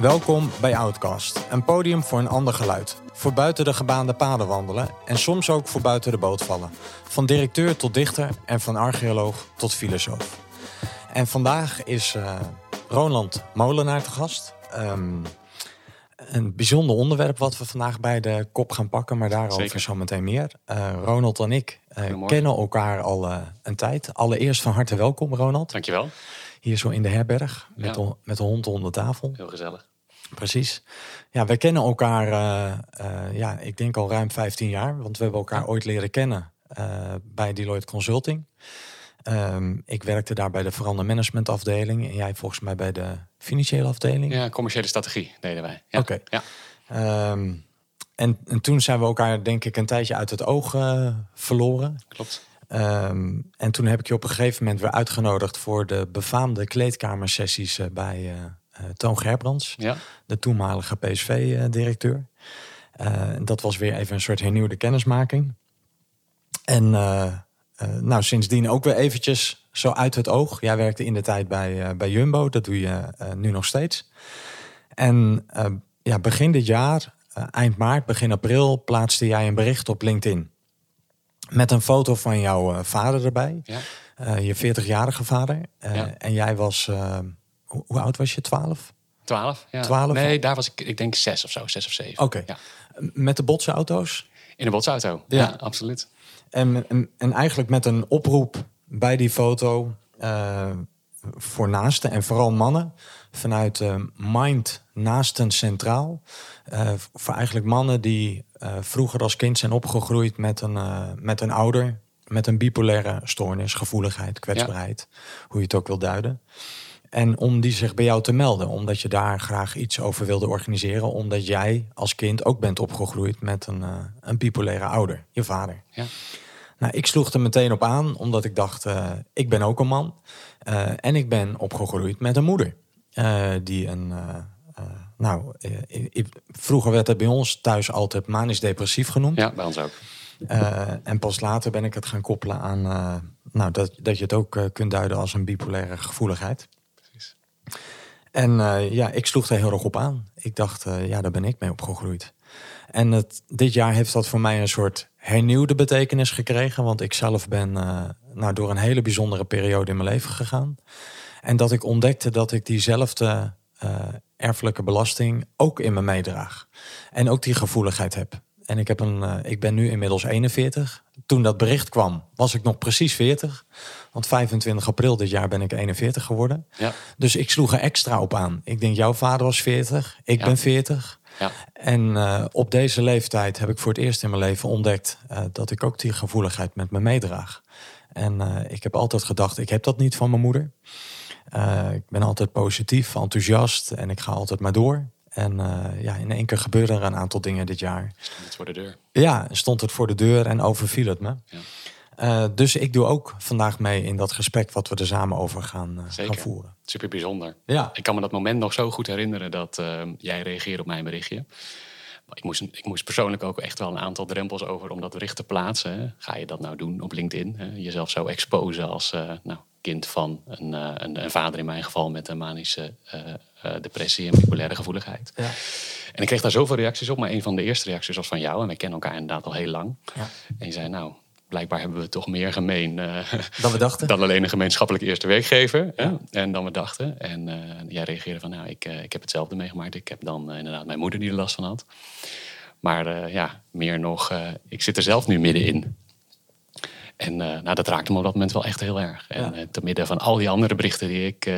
Welkom bij Outcast, een podium voor een ander geluid. Voor buiten de gebaande paden wandelen en soms ook voor buiten de boot vallen. Van directeur tot dichter en van archeoloog tot filosoof. En vandaag is uh, Roland Molenaar te gast. Ehm, een bijzonder onderwerp wat we vandaag bij de kop gaan pakken, maar daarover Zeker. zo meteen meer. Uh, Ronald en ik uh, kennen elkaar al een tijd. Allereerst van harte welkom, Ronald. Dankjewel. Hier zo in de herberg, met, de, met de hond onder tafel. Heel gezellig. Precies. Ja, wij kennen elkaar, uh, uh, ja, ik denk al ruim 15 jaar. Want we hebben elkaar ooit leren kennen uh, bij Deloitte Consulting. Um, ik werkte daar bij de verandermanagement afdeling. En jij volgens mij bij de financiële afdeling. Ja, commerciële strategie deden wij. Ja. Oké. Ja. Um, en, en, toen zijn we elkaar denk ik een tijdje uit het oog verloren. Klopt. Um, en toen heb ik je op een gegeven moment weer uitgenodigd voor de befaamde kleedkamersessies bij uh, Toon Gerbrands, ja. de toenmalige PSV-directeur. Uh, dat was weer even een soort hernieuwde kennismaking. En uh, nou, sindsdien ook weer eventjes zo uit het oog. Jij werkte in de tijd bij, bij Jumbo, dat doe je nu nog steeds. En ja, begin dit jaar, eind maart, begin april, plaatste jij een bericht op LinkedIn. Met een foto van jouw vader erbij. Ja. je 40-jarige vader. Ja. En jij was hoe oud was je? 12? 12, ja. 12? Nee, daar was ik, ik denk zes of zo, zes of zeven. Oké. Ja. Met de botsauto's? In de botsauto, ja, ja absoluut. En, en, en, eigenlijk met een oproep bij die foto uh, voor naasten en vooral mannen vanuit uh, Mind Naasten Centraal. Uh, voor eigenlijk mannen die vroeger als kind zijn opgegroeid met een, met een ouder met een bipolaire stoornis, gevoeligheid, kwetsbaarheid, hoe je het ook wil duiden. En om die zich bij jou te melden, omdat je daar graag iets over wilde organiseren, omdat jij als kind ook bent opgegroeid met een, uh, een bipolaire ouder, je vader. Ja. Nou, ik sloeg er meteen op aan, omdat ik dacht, uh, ik ben ook een man. Uh, en ik ben opgegroeid met een moeder. die een, nou, vroeger werd het bij ons thuis altijd manisch depressief genoemd. Ja, bij ons ook. en pas later ben ik het gaan koppelen aan nou, dat, dat je het ook kunt duiden als een bipolaire gevoeligheid. En uh, ja, ik sloeg er heel erg op aan. Ik dacht, uh, ja, daar ben ik mee opgegroeid. En dit jaar heeft dat voor mij een soort hernieuwde betekenis gekregen. Want ik zelf ben uh, nou, door een hele bijzondere periode in mijn leven gegaan. En dat ik ontdekte dat ik diezelfde erfelijke belasting ook in me meedraag. En ook die gevoeligheid heb. En ik, heb een, ik ben nu inmiddels 41. Toen dat bericht kwam, was ik nog precies 40. Want 25 april dit jaar ben ik 41 geworden. Ja. Dus ik sloeg er extra op aan. Ik denk, jouw vader was 40, ik ben 40. Ja. En uh, op deze leeftijd heb ik voor het eerst in mijn leven ontdekt uh, dat ik ook die gevoeligheid met me meedraag. En ik heb altijd gedacht, ik heb dat niet van mijn moeder. ik ben altijd positief, enthousiast en ik ga altijd maar door. En ja, in één keer gebeurde er een aantal dingen dit jaar. Stond het voor de deur? Ja, stond het voor de deur en overviel het me. Ja. Uh, dus ik doe ook vandaag mee in dat gesprek wat we er samen over gaan, uh, gaan voeren. Super bijzonder. Ja. Ik kan me dat moment nog zo goed herinneren dat uh, jij reageerde op mijn berichtje. Ik moest, ik moest persoonlijk ook echt wel een aantal drempels over om dat bericht te plaatsen. Ga je dat nou doen op LinkedIn? Hè? Jezelf zo exposen als nou, kind van een, een, een, vader in mijn geval met een manische depressie en bipolaire gevoeligheid. Ja. En ik kreeg daar zoveel reacties op, maar een van de eerste reacties was van jou. En we kennen elkaar inderdaad al heel lang. Ja. En je zei, nou, blijkbaar hebben we toch meer gemeen uh, dan we dachten. Dan alleen een gemeenschappelijke eerste werkgever. Ja. En dan we dachten. En uh, jij reageerde van, nou, ik, uh, ik heb hetzelfde meegemaakt. Ik heb dan inderdaad mijn moeder die er last van had. Maar ja, meer nog, ik zit er zelf nu middenin. En nou, dat raakte me op dat moment wel echt heel erg. En ja. te midden van al die andere berichten die ik,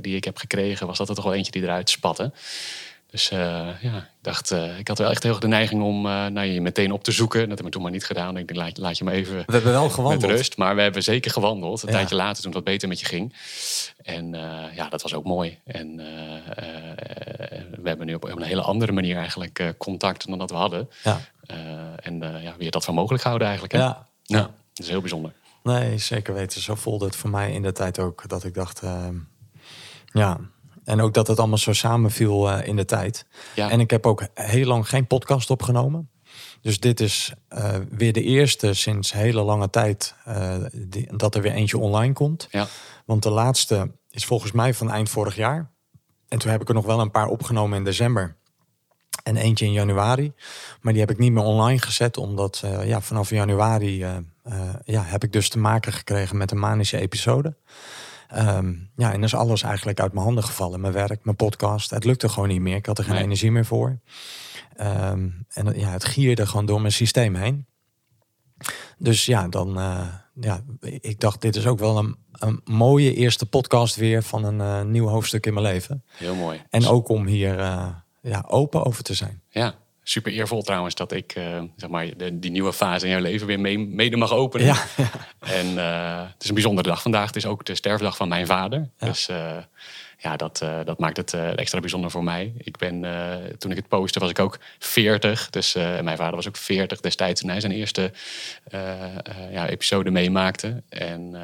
die ik heb gekregen, was dat er toch wel eentje die eruit spatte. Dus uh, ja, ik dacht, uh, ik had wel echt heel erg de neiging om uh, nou, je meteen op te zoeken. Dat hebben we toen maar niet gedaan. Ik denk, laat, laat je me even we hebben wel gewandeld. met rust. Maar we hebben zeker gewandeld. Een ja. tijdje later, toen het wat beter met je ging. En ja, dat was ook mooi. En we hebben nu op een hele andere manier eigenlijk contact dan dat we hadden. Ja. en ja, weer dat van mogelijk houden eigenlijk. Hè? Ja. ja. Dat is heel bijzonder. Nee, zeker weten. Zo voelde het voor mij in de tijd ook. Dat ik dacht, ja, en ook dat het allemaal zo samenviel uh, in de tijd. Ja. En ik heb ook heel lang geen podcast opgenomen. Dus dit is uh, weer de eerste sinds hele lange tijd uh, die, dat er weer eentje online komt. Ja. Want de laatste is volgens mij van eind vorig jaar. en toen heb ik er nog wel een paar opgenomen in december. En eentje in januari. Maar die heb ik niet meer online gezet. Omdat uh, ja, vanaf januari uh, uh, ja, heb ik dus te maken gekregen met een manische episode. Um, ja, en is alles eigenlijk uit mijn handen gevallen. Mijn werk, mijn podcast. Het lukte gewoon niet meer. Ik had er geen nee. energie meer voor. Um, en ja, het gierde gewoon door mijn systeem heen. Dus ja, dan, ja, ik dacht, dit is ook wel een, een mooie eerste podcast weer van een nieuw hoofdstuk in mijn leven. Heel mooi. En ook om hier ja, open over te zijn. Ja, super eervol trouwens dat ik zeg maar, de, die nieuwe fase in jouw leven weer mee, mede mag openen. Ja, ja. En het is een bijzondere dag vandaag. Het is ook de sterfdag van mijn vader. Ja. Dus ja, dat, dat maakt het extra bijzonder voor mij. Ik ben, toen ik het postte was ik ook 40. Dus mijn vader was ook 40 destijds toen hij zijn eerste ja, episode meemaakte. En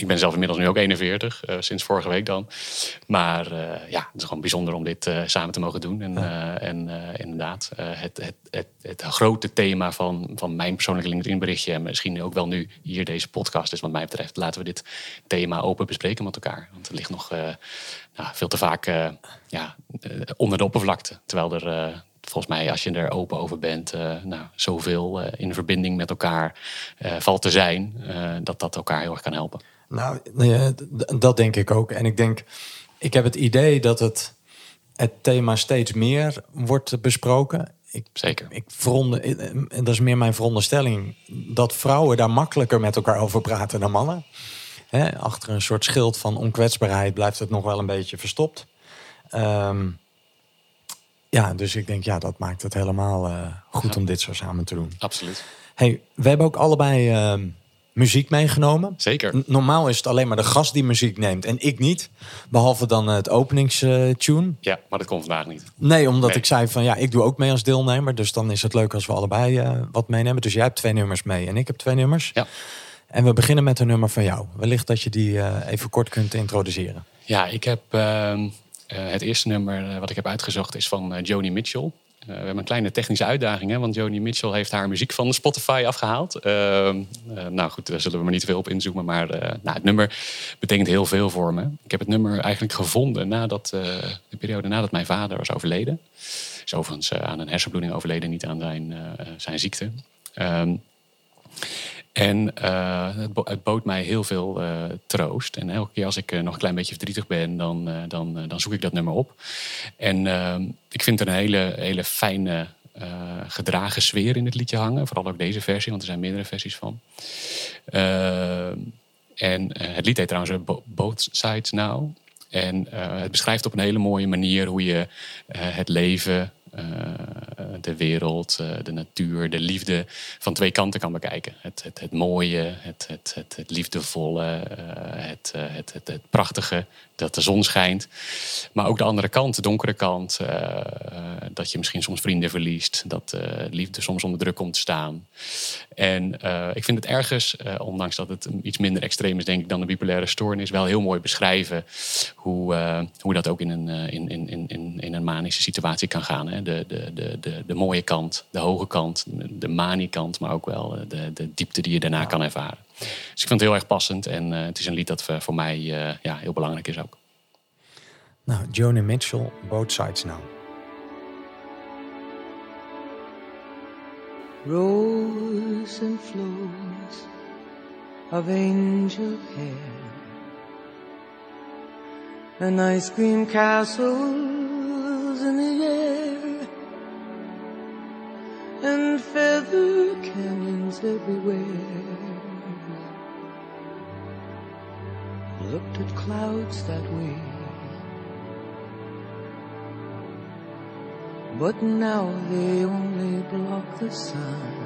ik ben zelf inmiddels nu ook 41, uh, sinds vorige week dan. Maar uh, ja, het is gewoon bijzonder om dit uh, samen te mogen doen. En, ja. en inderdaad, het, het, het, het, grote thema van, van mijn persoonlijke LinkedIn berichtje... en misschien ook wel nu hier deze podcast is wat mij betreft... laten we dit thema open bespreken met elkaar. Want het ligt nog nou, veel te vaak ja, onder de oppervlakte. Terwijl er volgens mij, als je er open over bent, uh, nou, zoveel uh, in verbinding met elkaar uh, valt te zijn, dat dat elkaar heel erg kan helpen. Nou, dat denk ik ook. En ik denk, ik heb het idee dat het, het thema steeds meer wordt besproken. Ik, Zeker. Ik veronde, dat is meer mijn veronderstelling, dat vrouwen daar makkelijker met elkaar over praten dan mannen. He, achter een soort schild van onkwetsbaarheid blijft het nog wel een beetje verstopt. Um, ja, dus ik denk, ja, dat maakt het helemaal uh, goed ja. om dit zo samen te doen. Absoluut. Hey, we hebben ook allebei uh, muziek meegenomen. Zeker. N normaal is het alleen maar de gast die muziek neemt en ik niet. Behalve dan het openingstune. ja, maar dat komt vandaag niet. Nee, omdat nee. ik zei van ja, ik doe ook mee als deelnemer. Dus dan is het leuk als we allebei uh, wat meenemen. Dus jij hebt twee nummers mee en ik heb twee nummers. Ja. En we beginnen met een nummer van jou. Wellicht dat je die uh, even kort kunt introduceren. Ja, ik heb uh, het eerste nummer wat ik heb uitgezocht is van Joni Mitchell. Uh, we hebben een kleine technische uitdaging, hè, want Joni Mitchell heeft haar muziek van Spotify afgehaald. Uh, uh, nou goed, daar zullen we maar niet veel op inzoomen, maar nou, het nummer betekent heel veel voor me. Ik heb het nummer eigenlijk gevonden nadat, de periode nadat mijn vader was overleden. Is overigens aan een hersenbloeding overleden, niet aan zijn, zijn ziekte. Um, en uh, het, bo het, bood mij heel veel uh, troost. En elke keer als ik uh, nog een klein beetje verdrietig ben, dan, dan, dan zoek ik dat nummer op. En ehm, ik vind er een hele, hele fijne gedragen sfeer in het liedje hangen. Vooral ook deze versie, want er zijn meerdere versies van. Ehm, en het lied heet trouwens Both Sides Now. En het beschrijft op een hele mooie manier hoe je het leven de wereld, uh, de natuur, de liefde van twee kanten kan bekijken. Het, het, het mooie, het, het, het, liefdevolle, uh, het, het, het, het, prachtige, dat de zon schijnt. Maar ook de andere kant, de donkere kant. dat je misschien soms vrienden verliest. Dat liefde soms onder druk komt te staan. En ik vind het ergens, ondanks dat het iets minder extreem is denk ik dan de bipolaire stoornis, wel heel mooi beschrijven hoe, hoe dat ook in een, in, in, in, in een manische situatie kan gaan. De, de, de, de, de mooie kant, de hoge kant, de manie-kant, maar ook wel de, de diepte die je daarna ja. kan ervaren. Dus ik vind het heel erg passend en uh, het is een lied dat voor mij uh, ja, heel belangrijk is ook. Nou, Joni Mitchell, Both Sides Now. Rose and flows of angel hair and ice cream castles in the air and feather canyons everywhere. Looked at clouds that way. But now they only block the sun.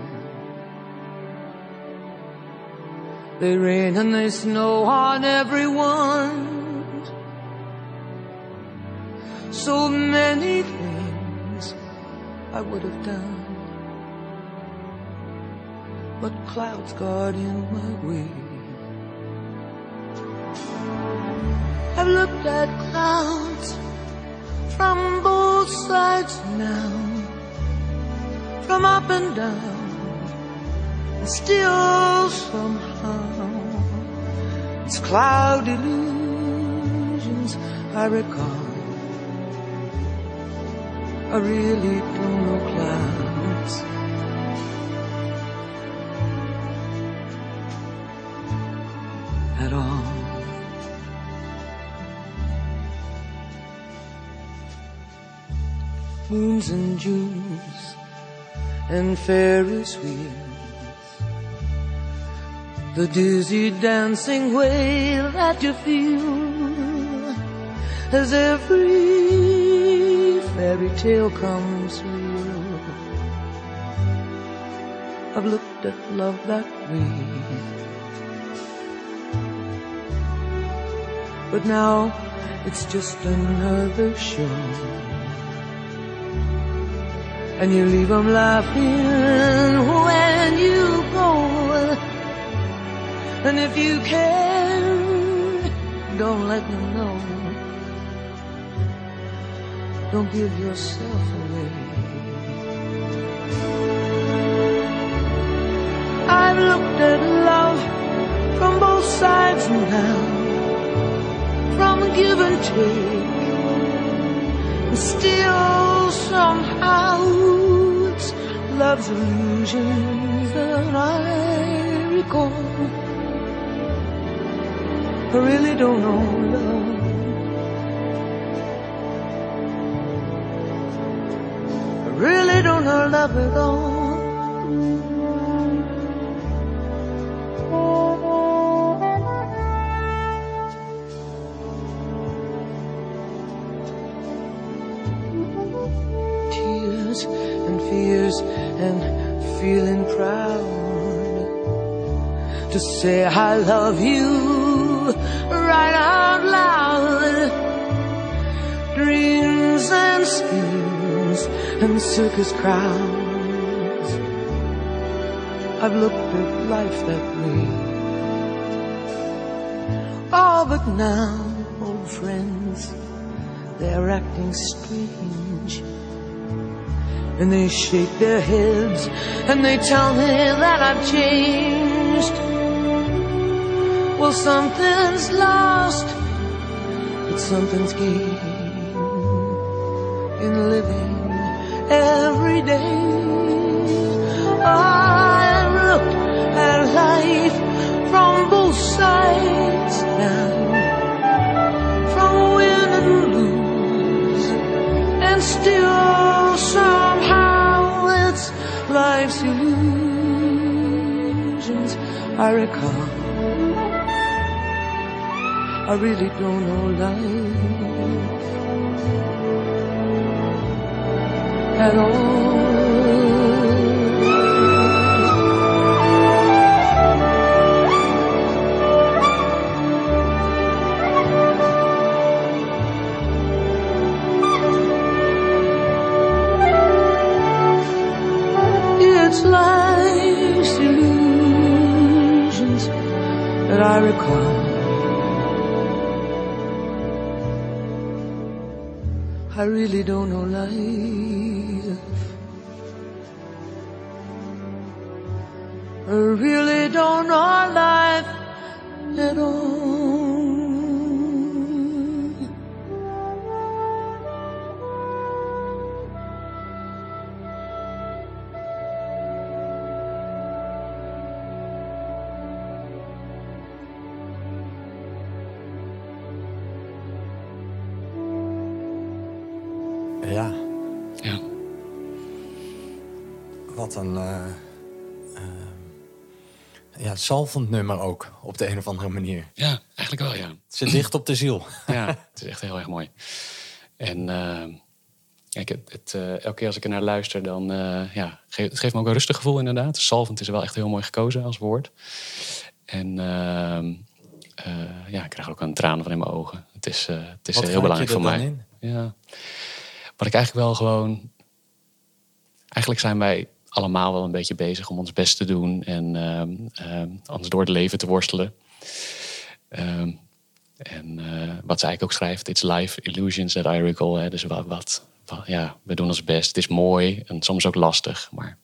They rain and they snow on everyone. So many things I would have done. But clouds got in my way. I've looked at clouds from both sides now, from up and down, and still somehow it's cloud illusions I recall. I really don't know clouds. At all. Moons and Junes and Ferris wheels. The dizzy dancing way that you feel as every fairy tale comes real. I've looked at love that way. But now it's just another show and you leave them laughing when you go. And if you can, don't let them know. Don't give yourself away. I've looked at love from both sides now, from give and take, and still somehow it's love's illusions that I recall. I really don't know love. I really don't know love at all. Say I love you right out loud. Dreams and schemes and circus crowds. I've looked at life that way. Oh, but now, old friends, they're acting strange. And they shake their heads and they tell me that I've changed. Well, something's lost, but something's gained in living every day. I've looked at life from both sides now, from win and lose, and still somehow it's life's illusions I recall. I really don't know life at all. I really don't know life. Zalvend nummer ook, op de een of andere manier. ja, eigenlijk wel, ja. Het zit dicht op de ziel. Ja, het is echt heel erg mooi. En eh, kijk, het, het, eh, elke keer als ik er naar luister, dan eh, ja, ge- het geeft me ook een rustig gevoel inderdaad. Salvend is wel echt heel mooi gekozen als woord. En ja, ik krijg ook een traan van in mijn ogen. Het is, het is Wat heel belangrijk voor mij. in? Ja. Wat ik eigenlijk wel gewoon. Eigenlijk zijn wij allemaal wel een beetje bezig om ons best te doen en ehm, ehm, anders door het leven te worstelen. Ehm, en eh, wat ze eigenlijk ook schrijft, it's life illusions that I recall. Hè. Dus wat, wat, wat- ja, we doen ons best. Het is mooi en soms ook lastig, maar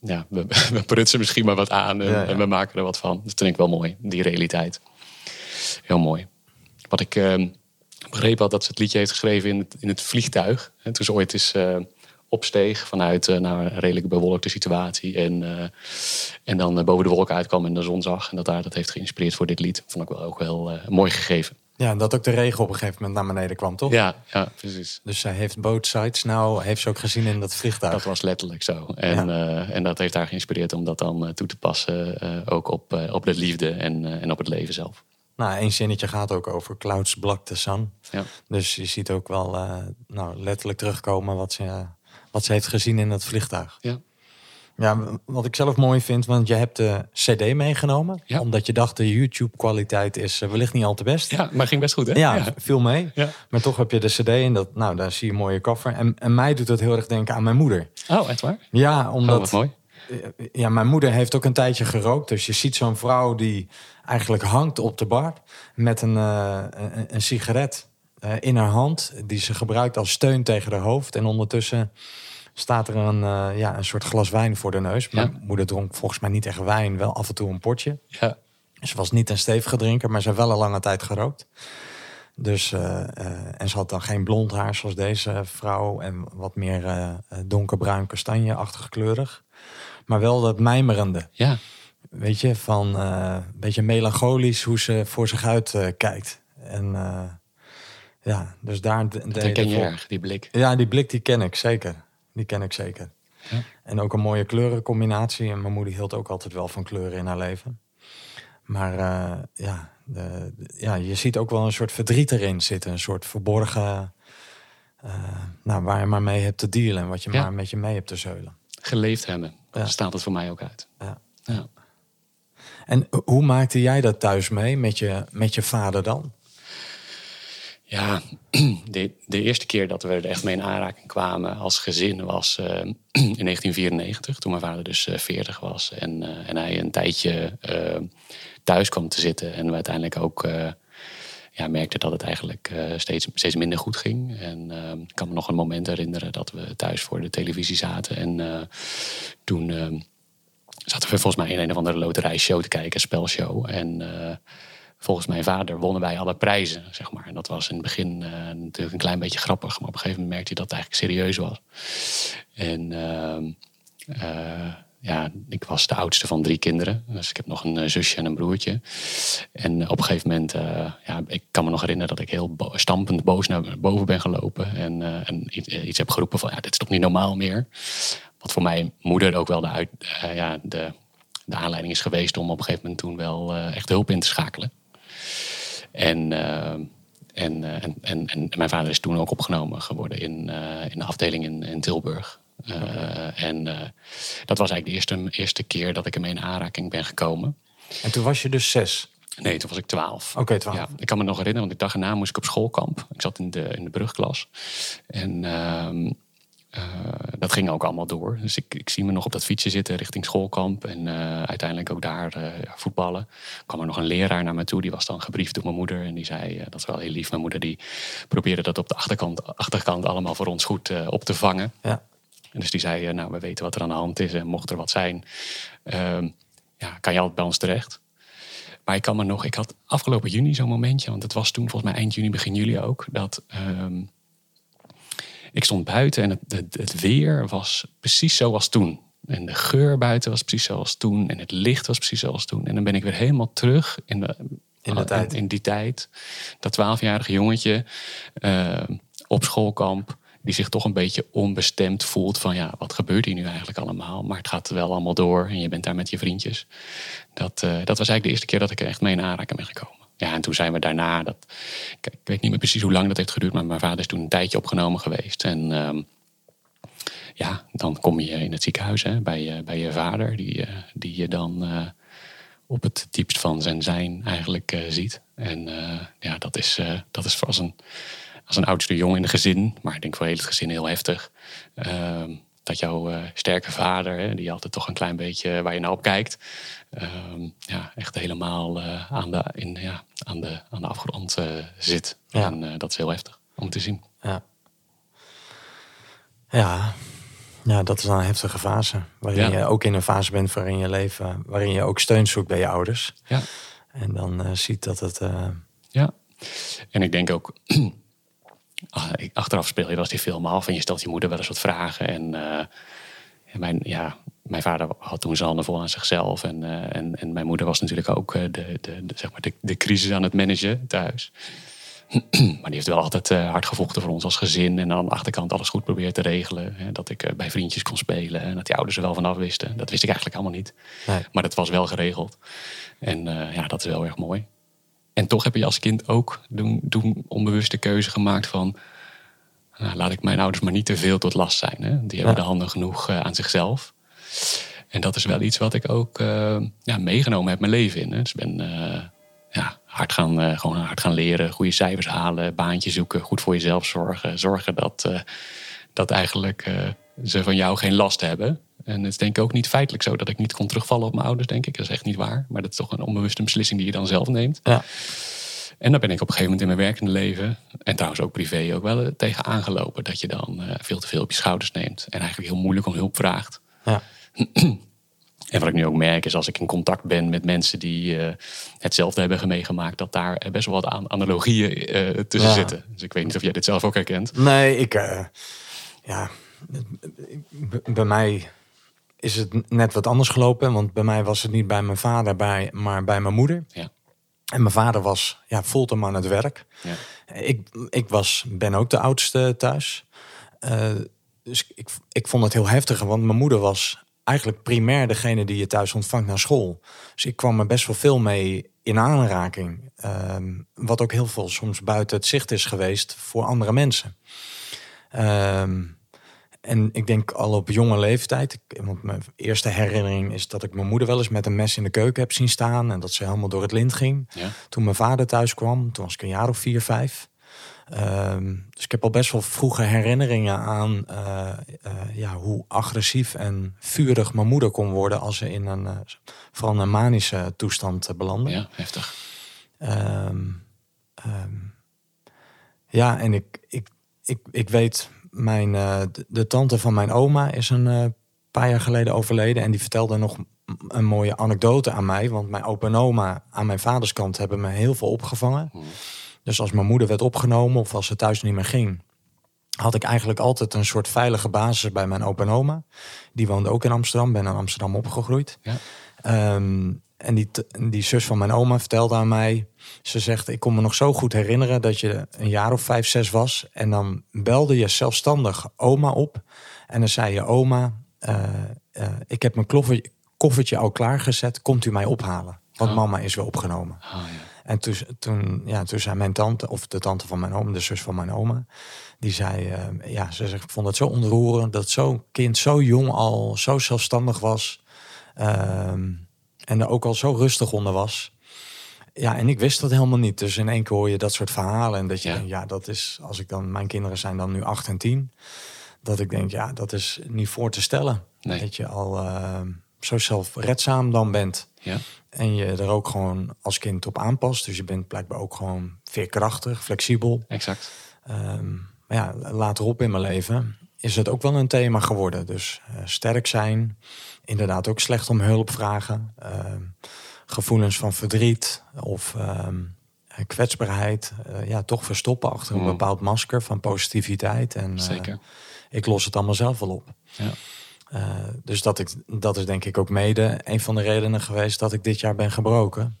ja, we, we prutsen misschien maar wat aan en, Ja, ja. en we maken er wat van. Dat vind ik wel mooi, die realiteit. Heel mooi. Wat ik begrepen had dat ze het liedje heeft geschreven in het, in het vliegtuig. En toen ze ooit eens uh, opsteeg vanuit uh, nou, een redelijk bewolkte situatie. En, uh, en dan boven de wolken uitkwam en de zon zag. En dat daar dat heeft geïnspireerd voor dit lied. Vond ik wel ook wel mooi gegeven. Ja, en dat ook de regen op een gegeven moment naar beneden kwam, toch? Ja, ja precies. Dus zij heeft both sides nou, heeft ze ook gezien in dat vliegtuig. Dat was letterlijk zo. En, ja. en dat heeft haar geïnspireerd om dat dan toe te passen. ook op, op de liefde en, en op het leven zelf. Nou, één zinnetje gaat ook over Clouds Block the Sun. Ja. Dus je ziet ook wel uh, nou, letterlijk terugkomen wat ze, wat ze heeft gezien in het vliegtuig. Ja. Ja, wat ik zelf mooi vind, want je hebt de CD meegenomen. Ja. Omdat je dacht, de YouTube-kwaliteit is uh, wellicht niet al te best. Ja, maar ging best goed, hè? Ja, ja. viel mee. Ja. Maar toch heb je de CD en dat, nou, daar zie je een mooie cover. En, en mij doet dat heel erg denken aan mijn moeder. Oh, echt waar? Ja, omdat. Oh, mooi. Ja, mijn moeder heeft ook een tijdje gerookt. Dus je ziet zo'n vrouw die eigenlijk hangt op de bar met een, uh, een, een, sigaret uh, in haar hand, die ze gebruikt als steun tegen haar hoofd. En ondertussen staat er een, uh, ja, een soort glas wijn voor de neus. Mijn moeder dronk volgens mij niet echt wijn, wel af en toe een potje. Ja. Ze was niet een stevige drinker, maar ze wel een lange tijd gerookt. Dus, en ze had dan geen blond haar zoals deze vrouw en wat meer donkerbruin kastanjeachtig kleurig. Maar wel dat mijmerende. Ja weet je, van een beetje melancholisch hoe ze voor zich uit kijkt. En ja, dus daar... De, dat ken je erg, die blik. Ja, die blik die ken ik zeker. Die ken ik zeker. Ja. En ook een mooie kleurencombinatie. En mijn moeder hield ook altijd wel van kleuren in haar leven. Maar ja, de, de, ja, je ziet ook wel een soort verdriet erin zitten. Een soort verborgen... nou, waar je maar mee hebt te dealen en wat je ja. maar met je mee hebt te zeulen. Geleefd hebben, ja. staat het voor mij ook uit. Ja. ja. En hoe maakte jij dat thuis mee met je, met je vader dan? Ja, de, de eerste keer dat we er echt mee in aanraking kwamen als gezin was uh, in 1994, toen mijn vader dus uh, 40 was. En, uh, en hij een tijdje thuis kwam te zitten en we uiteindelijk ook ja, merkte dat het eigenlijk steeds, steeds minder goed ging. En ik kan me nog een moment herinneren dat we thuis voor de televisie zaten en toen zaten we volgens mij in een of andere loterijshow te kijken, een spelshow. En volgens mijn vader wonnen wij alle prijzen, zeg maar. En dat was in het begin uh, natuurlijk een klein beetje grappig. Maar op een gegeven moment merkte hij dat het eigenlijk serieus was. En uh, ja, ik was de oudste van drie kinderen. Dus ik heb nog een zusje en een broertje. En op een gegeven moment, ja, ik kan me nog herinneren dat ik heel stampend boos naar boven ben gelopen. En, en iets heb geroepen van, ja, dit is toch niet normaal meer. Wat voor mijn moeder ook wel de, uit, ja, de, de aanleiding is geweest om op een gegeven moment toen wel echt hulp in te schakelen. En, uh, en, en, en, en, mijn vader is toen ook opgenomen geworden in, in de afdeling in, in Tilburg. en dat was eigenlijk de eerste, eerste keer dat ik ermee in aanraking ben gekomen. En toen was je dus zes? Nee, toen was ik twaalf. Oké, okay, twaalf. Ja, ik kan me nog herinneren, want de dag erna moest ik op schoolkamp. Ik zat in de, in de brugklas. En ehm, dat ging ook allemaal door. Dus ik, ik, zie me nog op dat fietsje zitten richting schoolkamp. En uh, uiteindelijk ook daar uh, voetballen. Er kwam er nog een leraar naar me toe. Die was dan gebriefd door mijn moeder. En die zei, dat is wel heel lief. Mijn moeder die probeerde dat op de achterkant, achterkant allemaal voor ons goed op te vangen. Ja. En dus die zei, nou we weten wat er aan de hand is. En mocht er wat zijn, ehm, ja, kan je altijd bij ons terecht. Maar ik kan me nog, ik had afgelopen juni zo'n momentje. Want het was toen volgens mij eind juni, begin juli ook. Dat... Um, ik stond buiten en het, het, het, weer was precies zoals toen. En de geur buiten was precies zoals toen. En het licht was precies zoals toen. En dan ben ik weer helemaal terug in, de, in, de tijd. in die tijd. Dat twaalfjarige jongetje uh, op schoolkamp. Die zich toch een beetje onbestemd voelt van ja, wat gebeurt hier nu eigenlijk allemaal? Maar het gaat wel allemaal door en je bent daar met je vriendjes. Dat, uh, dat was eigenlijk de eerste keer dat ik er echt mee in aanraking ben gekomen. Ja, en toen zijn we daarna, dat, ik, weet niet meer precies hoe lang dat heeft geduurd, maar mijn vader is toen een tijdje opgenomen geweest. En um, ja, dan kom je in het ziekenhuis hè, bij, je, bij je vader, die, uh, die je dan uh, op het diepst van zijn zijn eigenlijk ziet. En ja, dat is, dat is als een, als een oudste jongen in een gezin, maar ik denk voor heel het gezin heel heftig. Ehm, dat jouw uh, sterke vader, hè, die altijd toch een klein beetje waar je naar op kijkt, uh, ja, echt helemaal uh, aan, de, in, ja, aan, de, aan de afgrond uh, zit. Ja. En dat is heel heftig om te zien. Ja. Ja. Ja, dat is een heftige fase. Waarin ja. je ook in een fase bent waarin je leven, waarin je ook steun zoekt bij je ouders. Ja. En dan ziet dat het. Ja. En ik denk ook achteraf speel je wel eens die film af en je stelt je moeder wel eens wat vragen. En, eh, en mijn, ja, mijn vader had toen zijn handen vol aan zichzelf. En, eh, en, en mijn moeder was natuurlijk ook eh, de, de, de, zeg maar de, de crisis aan het managen thuis. maar die heeft wel altijd hard gevochten voor ons als gezin. En aan de achterkant alles goed proberen te regelen. Hè, dat ik bij vriendjes kon spelen. En dat die ouders er wel vanaf wisten. Dat wist ik eigenlijk allemaal niet. Nee. Maar dat was wel geregeld. En ja, dat is wel erg mooi. En toch heb je als kind ook toen, toen onbewust de keuze gemaakt van... Nou, laat ik mijn ouders maar niet te veel tot last zijn. Hè? Die hebben Ja. de handen genoeg eh, aan zichzelf. En dat is wel iets wat ik ook eh, ja, meegenomen heb mijn leven in. Hè? Dus ik ben eh, ja, hard, gaan, gewoon hard gaan leren, goede cijfers halen, baantje zoeken, goed voor jezelf zorgen. Zorgen dat, dat eigenlijk ze van jou geen last hebben. En het is denk ik ook niet feitelijk zo dat ik niet kon terugvallen op mijn ouders, denk ik. Dat is echt niet waar. Maar dat is toch een onbewuste beslissing die je dan zelf neemt. Ja. En daar ben ik op een gegeven moment in mijn werkende leven, en trouwens ook privé, ook wel eh, tegen aangelopen. Dat je dan eh, veel te veel op je schouders neemt. En eigenlijk heel moeilijk om hulp vraagt. Ja. En wat ik nu ook merk is als ik in contact ben met mensen die eh, hetzelfde hebben meegemaakt, dat daar best wel wat aan analogieën tussen Ja. zitten. Dus ik weet niet of jij dit zelf ook herkent. Nee, ik. ja. Bij mij is het net wat anders gelopen. Want bij mij was het niet bij mijn vader, bij, maar bij mijn moeder. Ja. En mijn vader was ja, fulltime aan het werk. Ja. Ik, ik was, ben ook de oudste thuis. Eh, dus ik, ik vond het heel heftig, want mijn moeder was eigenlijk primair degene die je thuis ontvangt naar school. Dus ik kwam er best wel veel mee in aanraking. Ehm, wat ook heel veel soms buiten het zicht is geweest voor andere mensen. Ehm, en ik denk al op jonge leeftijd, want mijn eerste herinnering is dat ik mijn moeder wel eens met een mes in de keuken heb zien staan en dat ze helemaal door het lint ging. Ja. Toen mijn vader thuis kwam, toen was ik een jaar of vier, vijf. Ehm, dus ik heb al best wel vroege herinneringen aan eh, eh, ja, hoe agressief en vurig mijn moeder kon worden als ze in een, eh, vooral een manische toestand belandde. ja, heftig. Ehm, ehm, ja, en ik, ik, ik, ik weet, mijn, eh, de, de tante van mijn oma is een eh, paar jaar geleden overleden. En die vertelde nog een mooie anekdote aan mij. Want mijn opa en oma aan mijn vaders kant hebben me heel veel opgevangen. Dus als mijn moeder werd opgenomen of als ze thuis niet meer ging... had ik eigenlijk altijd een soort veilige basis bij mijn opa en oma. Die woonde ook in Amsterdam, ben in Amsterdam opgegroeid. Ja. Ehm, en die, die zus van mijn oma vertelde aan mij... ze zegt, ik kon me nog zo goed herinneren dat je een jaar of vijf, zes was... en dan belde je zelfstandig oma op... en dan zei je, oma, eh, eh, ik heb mijn kloffer- koffertje al klaargezet... komt u mij ophalen, want Oh. mama is weer opgenomen. Ah, ja. En toen, toen, ja, toen zei mijn tante, of de tante van mijn oma, de zus van mijn oma, die zei, eh, ja, ze zegt, ik vond het zo ontroerend dat zo'n kind zo jong al zo zelfstandig was. ehm, en er ook al zo rustig onder was. Ja, en ik wist dat helemaal niet. Dus in één keer hoor je dat soort verhalen. En dat je Ja. denkt, ja, dat is, als ik dan, mijn kinderen zijn dan nu acht en tien. Dat ik denk, ja, dat is niet voor te stellen. Nee. Dat je al ehm, zo zelfredzaam dan bent. Ja. En je er ook gewoon als kind op aanpast. Dus je bent blijkbaar ook gewoon veerkrachtig, flexibel. exact. Ehm, maar ja, laterop in mijn leven is het ook wel een thema geworden. Dus eh, sterk zijn, inderdaad ook slecht om hulp vragen. ehm, gevoelens van verdriet of ehm, eh, kwetsbaarheid. eh, ja, toch verstoppen achter een Mm. bepaald masker van positiviteit. En, eh, Zeker. ik los het allemaal zelf wel op. Ja. Dus dat, ik, dat is denk ik ook mede een van de redenen geweest dat ik dit jaar ben gebroken.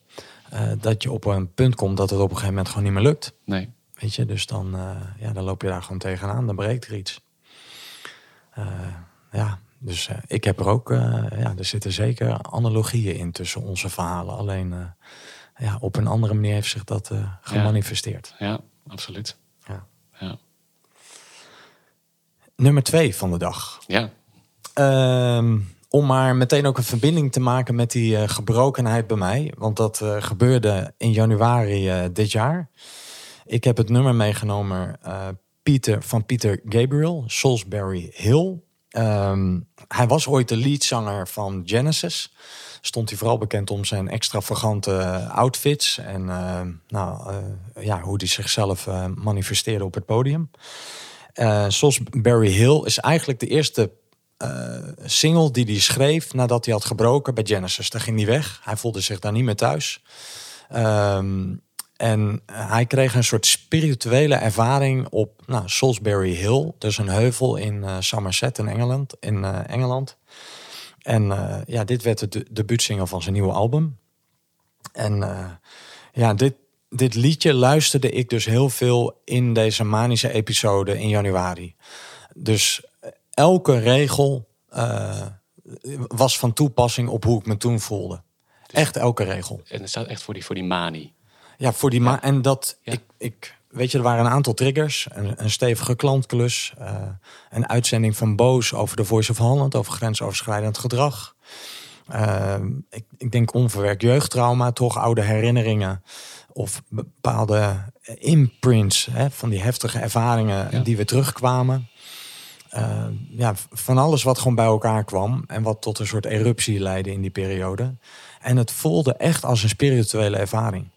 Dat je op een punt komt dat het op een gegeven moment gewoon niet meer lukt. Nee. Weet je, dus dan, ja, dan loop je daar gewoon tegenaan, dan breekt er iets. Ja, dus eh, ik heb er ook, eh, ja, er zitten zeker analogieën in tussen onze verhalen. Alleen eh, ja, op een andere manier heeft zich dat gemanifesteerd. Ja, absoluut. Ja. Ja. Nummer twee van de dag. Ja. Ehm, om maar meteen ook een verbinding te maken met die gebrokenheid bij mij. Want dat gebeurde in januari dit jaar. Ik heb het nummer meegenomen Peter, van Peter Gabriel, Salisbury Hill. Ehm, hij was ooit de leadzanger van Genesis. Stond hij vooral bekend om zijn extravagante outfits. En eh, nou, eh, ja, hoe hij zichzelf eh, manifesteerde op het podium. Eh Salisbury Hill is eigenlijk de eerste eh, single die hij schreef nadat hij had gebroken bij Genesis. Daar ging hij weg. Hij voelde zich daar niet meer thuis. Ehm, En eh, hij kreeg een soort spirituele ervaring op nou, Salisbury Hill. Dus een heuvel in uh, Somerset in Engeland. In, uh, Engeland. En ja, dit werd de de debuutsingle van zijn nieuwe album. En ja, dit, dit liedje luisterde ik dus heel veel in deze manische episode in januari. Dus elke regel was van toepassing op hoe ik me toen voelde. Echt elke regel. En het staat echt voor die, voor die manie. Ja, voor die ma En dat ik, ik. Weet je, er waren een aantal triggers. Een, een stevige klantklus. Uh, een uitzending van Boos over de Voice of Holland. Over grensoverschrijdend gedrag. Uh, ik, ik denk onverwerkt jeugdtrauma. Toch oude herinneringen. Of bepaalde imprints. Hè, van die heftige ervaringen die weer terugkwamen. Uh, ja, van alles wat gewoon bij elkaar kwam. En wat tot een soort eruptie leidde in die periode. En het voelde echt als een spirituele ervaring.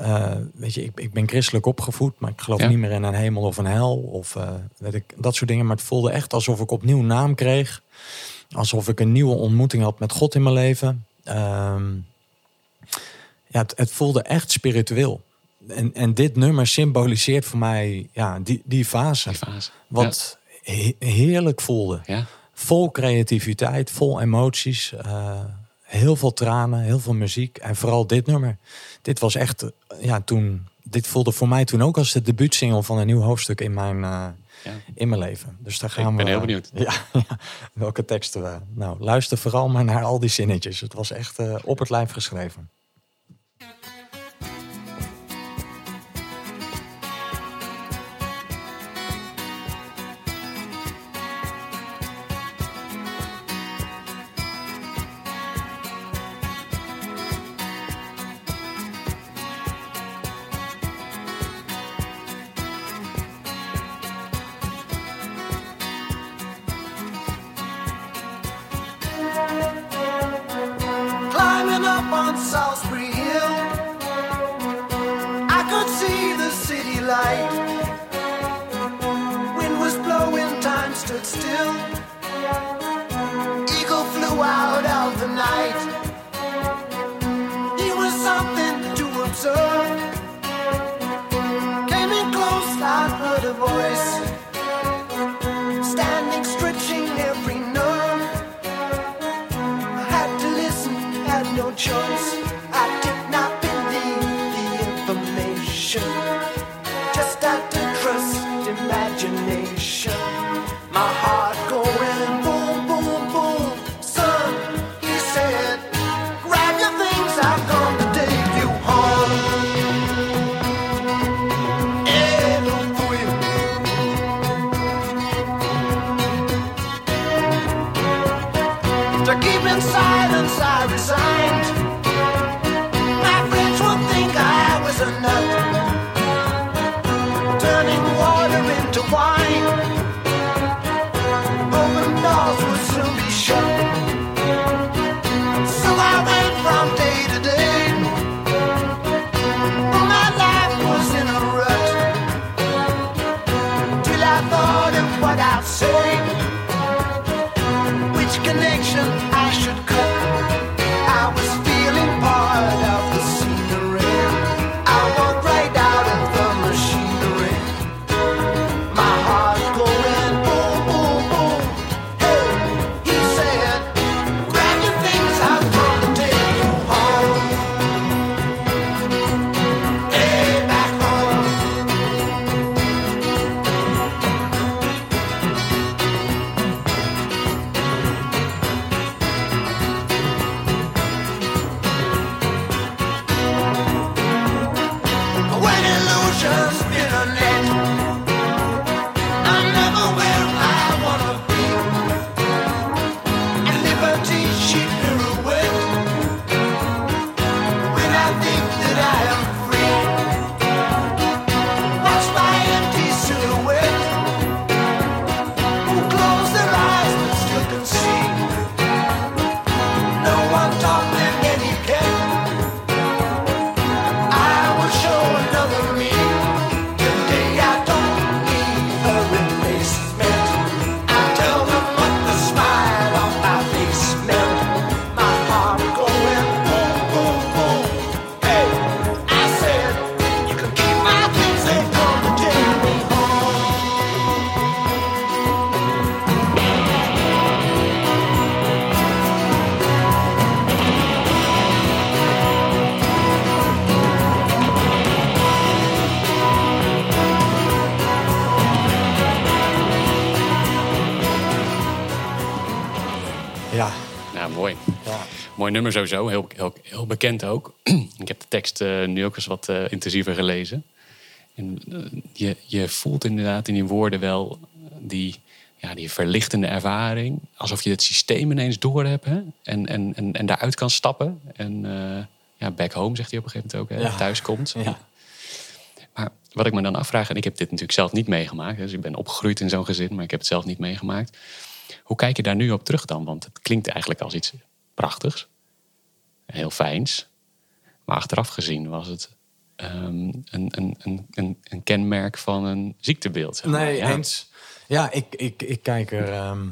Uh, weet je, ik, ik, ben christelijk opgevoed, maar ik geloof niet meer in een hemel of een hel of uh, weet ik, dat soort dingen. Maar het voelde echt alsof ik opnieuw naam kreeg. Alsof ik een nieuwe ontmoeting had met God in mijn leven. Uh, ja, het, het, voelde echt spiritueel. En, en dit nummer symboliseert voor mij ja, die, die fase. Die fase. Wat heerlijk voelde. Ja. Vol creativiteit, vol emoties. Heel veel tranen, heel veel muziek. En vooral dit nummer. Dit was echt, ja, toen. Dit voelde voor mij toen ook als de debuutsingle van een nieuw hoofdstuk in mijn, uh, ja. in mijn leven. Dus daar gaan Ik ben we. heel benieuwd. Ja, ja, welke teksten we. Nou, luister vooral maar naar al die zinnetjes. Het was echt uh, op het lijf geschreven. My heart Mooi nummer sowieso, heel, heel, heel bekend ook. ik heb de tekst eh, nu ook eens wat eh, intensiever gelezen. En eh, je, je voelt inderdaad in die woorden wel die, ja, die verlichtende ervaring. Alsof je het systeem ineens door hebt hè? En, en, en, en daaruit kan stappen. En ja, back home zegt hij op een gegeven moment ook, hè? Ja. thuis komt. Ja. Maar wat ik me dan afvraag, en ik heb dit natuurlijk zelf niet meegemaakt. Dus ik ben opgegroeid in zo'n gezin, maar ik heb het zelf niet meegemaakt. Hoe kijk je daar nu op terug dan? Want het klinkt eigenlijk als iets prachtigs. Heel fijns. Maar achteraf gezien was het ehm, een, een, een, een, een kenmerk van een ziektebeeld. zeg maar. Nee, ja. eens. Ja, ik, ik, ik kijk er. ehm,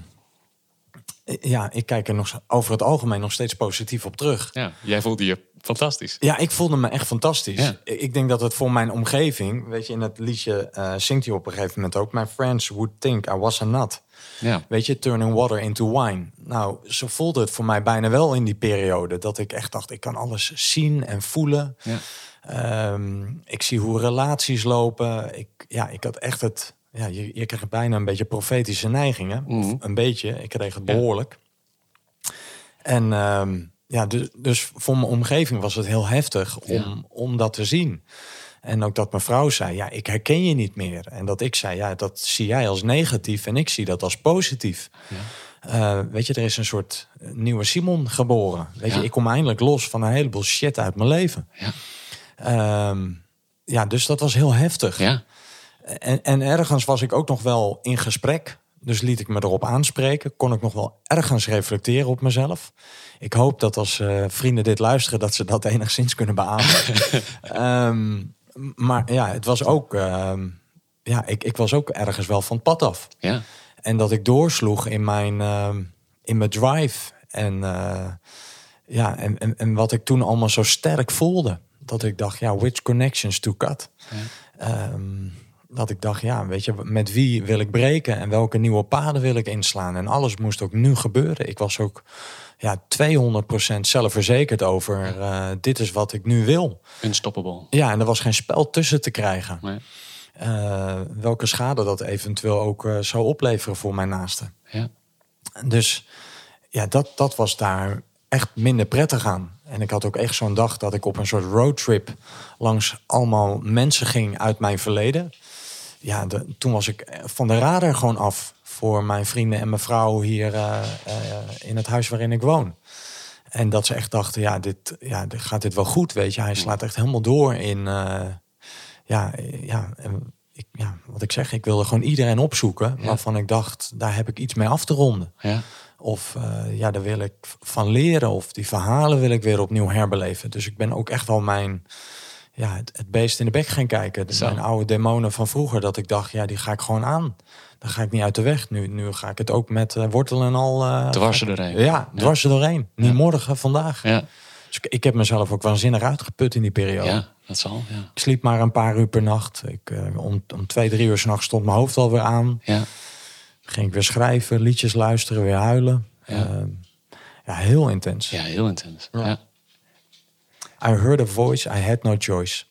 ja, ik kijk er nog over het algemeen nog steeds positief op terug. Ja, jij voelde je fantastisch. Ja, ik voelde me echt fantastisch. Ja. Ik denk dat het voor mijn omgeving, weet je, in het liedje eh, zingt hij op een gegeven moment ook: My friends would think I was a nut. Ja, Weet je, turning water into wine. Nou, zo voelde het voor mij bijna wel in die periode. Dat ik echt dacht, ik kan alles zien en voelen. ja. Ehm, ik zie hoe relaties lopen. Ik, ja, ik had echt het... Ja, je, je krijgt bijna een beetje profetische neigingen. Of een beetje. Ik kreeg het Ja. behoorlijk. En ehm, ja, dus, dus voor mijn omgeving was het heel heftig om, Ja. om dat te zien. En ook dat mijn vrouw zei, ja, ik herken je niet meer. En dat ik zei, ja, dat zie jij als negatief en ik zie dat als positief. Eh, weet je, er is een soort nieuwe Simon geboren. Weet Ja. je, ik kom eindelijk los van een heleboel shit uit mijn leven. Ja. Ehm, ja, dus dat was heel heftig. ja. En, en ergens was ik ook nog wel in gesprek. Dus liet ik me erop aanspreken. Kon ik nog wel ergens reflecteren op mezelf. Ik hoop dat als eh, vrienden dit luisteren, dat ze dat enigszins kunnen beamen. Ehm, maar ja, het was ook. ehm, ja, ik, ik was ook ergens wel van het pad af. ja. En dat ik doorsloeg in mijn, ehm, in mijn drive. En, eh, ja, en, en, en wat ik toen allemaal zo sterk voelde. Dat ik dacht, ja, which connections to cut? Ehm, dat ik dacht, ja, weet je, met wie wil ik breken en welke nieuwe paden wil ik inslaan? En alles moest ook nu gebeuren. Ik was ook ja, 200% zelfverzekerd over eh, dit is wat ik nu wil. Unstoppable. Ja, en er was geen spel tussen te krijgen. Nee. Eh, welke schade dat eventueel ook eh, zou opleveren voor mijn naasten. Ja. Dus ja, dat, dat was daar echt minder prettig aan. En ik had ook echt zo'n dag dat ik op een soort roadtrip langs allemaal mensen ging uit mijn verleden. Ja, de, toen was ik van de radar gewoon af voor mijn vrienden en mijn vrouw hier eh, eh, in het huis waarin ik woon. En dat ze echt dachten, ja, dit, ja, dit gaat dit wel goed, weet je. Hij slaat echt helemaal door in, eh, ja, ja, en ik, ja, wat ik zeg, ik wilde gewoon iedereen opzoeken Ja. waarvan ik dacht, daar heb ik iets mee af te ronden. Ja. Of eh, ja, daar wil ik van leren. Of die verhalen wil ik weer opnieuw herbeleven. Dus ik ben ook echt wel mijn, ja, het, het beest in de bek gaan kijken. Zo. mijn oude demonen van vroeger. Dat ik dacht, ja, die ga ik gewoon aan. Dan ga ik niet uit de weg. Nu, nu ga ik het ook met eh, wortel en al... eh, Dwars er doorheen. Ja, dwars doorheen. Niet Ja. morgen, vandaag. Ja. Dus ik, ik heb mezelf ook waanzinnig uitgeput in die periode. ja, dat zal. Ja. Ik sliep maar een paar uur per nacht. Ik, eh, om, om twee, drie uur s'nachts stond mijn hoofd alweer aan. Ja. Ging ik weer schrijven, liedjes luisteren, weer huilen. Ja. Ja, heel intens. ja, heel intens. Ja. I heard a voice, I had no choice.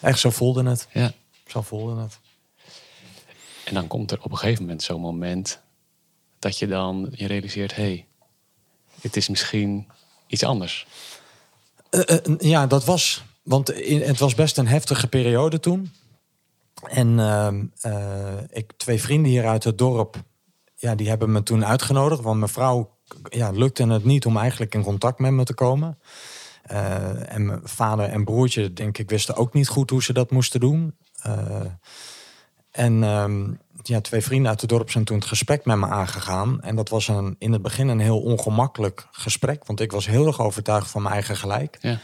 Echt, zo voelde het. Ja. Zo voelde het. En dan komt er op een gegeven moment zo'n moment dat je dan je realiseert: hé, hey, het is misschien iets anders. Eh, eh, ja, dat was... Want in, het was best een heftige periode toen. En ehm, eh, ik, twee vrienden hier uit het dorp... Ja, die hebben me toen uitgenodigd. Want mijn vrouw ja, lukte het niet om eigenlijk in contact met me te komen. Eh, en mijn vader en broertje, denk ik, wisten ook niet goed hoe ze dat moesten doen. Eh, en ehm, ja, twee vrienden uit het dorp zijn toen het gesprek met me aangegaan. En dat was een, in het begin een heel ongemakkelijk gesprek. Want ik was heel erg overtuigd van mijn eigen gelijk. Ja.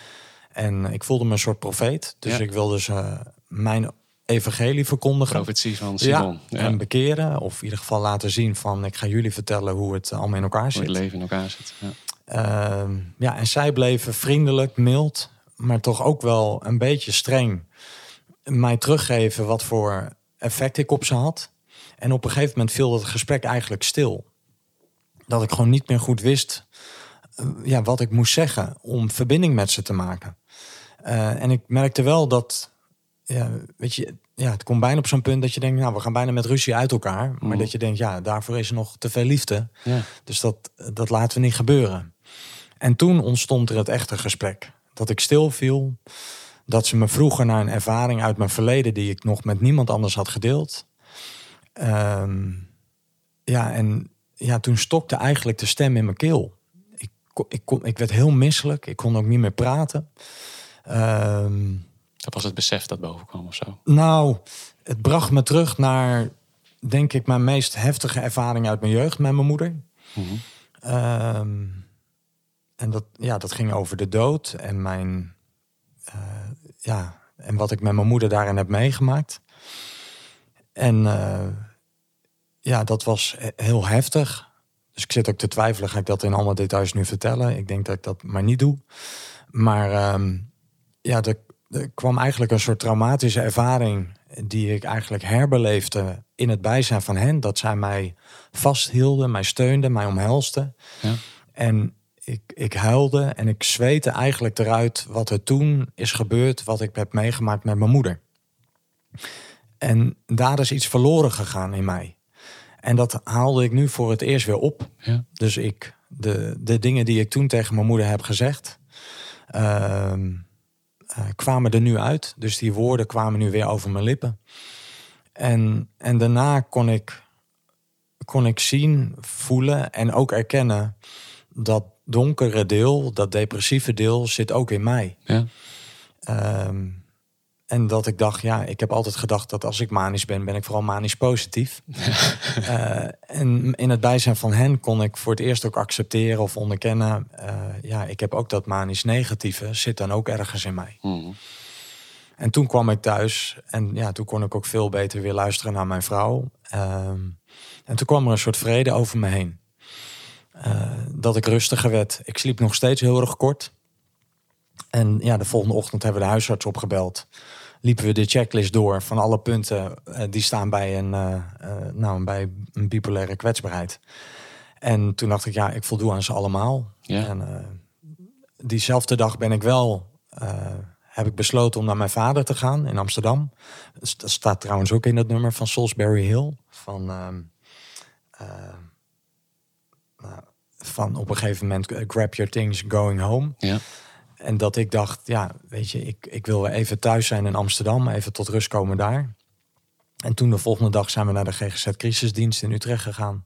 En ik voelde me een soort profeet. Dus Ja. ik wilde ze mijn evangelie verkondigen. Profetie van Simon. Ja, Ja, en bekeren. Of in ieder geval laten zien van... ik ga jullie vertellen hoe het allemaal in elkaar Hoe zit. het leven in elkaar zit. Ja. Ehm, ja, en zij bleven vriendelijk, mild, maar toch ook wel een beetje streng. Mij teruggeven wat voor effect ik op ze had. En op een gegeven moment viel dat gesprek eigenlijk stil. Dat ik gewoon niet meer goed wist eh, ja, wat ik moest zeggen om verbinding met ze te maken. Eh, en ik merkte wel dat, ja, weet je, ja, het komt bijna op zo'n punt dat je denkt, nou, we gaan bijna met ruzie uit elkaar. Maar Mhm. dat je denkt, ja, daarvoor is er nog te veel liefde. Ja. Dus dat, dat laten we niet gebeuren. En toen ontstond er het echte gesprek. Dat ik stil viel. Dat ze me vroegen naar een ervaring uit mijn verleden die ik nog met niemand anders had gedeeld. Ehm, ja, en ja, toen stokte eigenlijk de stem in mijn keel. Ik, ik, kon, ik werd heel misselijk. Ik kon ook niet meer praten. Ehm, Dat was het besef dat boven kwam of zo. nou, het bracht me terug naar, denk ik, mijn meest heftige ervaring uit mijn jeugd met mijn moeder. Ehm, en dat, ja, dat ging over de dood en mijn, eh, ja, en wat ik met mijn moeder daarin heb meegemaakt. En eh, ja, dat was he- heel heftig. Dus ik zit ook te twijfelen, ga ik dat in allemaal details nu vertellen? Ik denk dat ik dat maar niet doe. Maar ehm, ja, er, er kwam eigenlijk een soort traumatische ervaring die ik eigenlijk herbeleefde in het bijzijn van hen. Dat zij mij vasthielden, mij steunden, mij omhelsten. Ja. En ik, ik huilde en ik zweette eigenlijk eruit wat er toen is gebeurd, wat ik heb meegemaakt met mijn moeder. En daar is iets verloren gegaan in mij. En dat haalde ik nu voor het eerst weer op. Ja. Dus ik, de, de dingen die ik toen tegen mijn moeder heb gezegd, ehm, eh, kwamen er nu uit. Dus die woorden kwamen nu weer over mijn lippen. En, en daarna kon ik, kon ik zien, voelen en ook erkennen dat donkere deel, dat depressieve deel, zit ook in mij. Ja. Ehm, en dat ik dacht, ja, ik heb altijd gedacht dat als ik manisch ben, ben ik vooral manisch positief. Eh, en in het bijzijn van hen kon ik voor het eerst ook accepteren of onderkennen. eh, ja, ik heb ook dat manisch negatieve, zit dan ook ergens in mij. Mhm. En toen kwam ik thuis en ja, toen kon ik ook veel beter weer luisteren naar mijn vrouw. Ehm, en toen kwam er een soort vrede over me heen. Eh, dat ik rustiger werd. Ik sliep nog steeds heel erg kort. En ja, de volgende ochtend hebben we de huisarts opgebeld. Liepen we de checklist door van alle punten eh, die staan bij een, eh, nou, bij een bipolaire kwetsbaarheid. En toen dacht ik, ja, ik voldoe aan ze allemaal. Ja. En diezelfde dag ben ik wel, heb ik besloten om naar mijn vader te gaan in Amsterdam. Dat staat trouwens ook in het nummer van Salisbury Hill. Van, ehm, van op een gegeven moment eh, grab your things going home. Ja. En dat ik dacht, ja, weet je, ik, ik wil weer even thuis zijn in Amsterdam, even tot rust komen daar. En toen de volgende dag zijn we naar de GGZ Crisisdienst in Utrecht gegaan.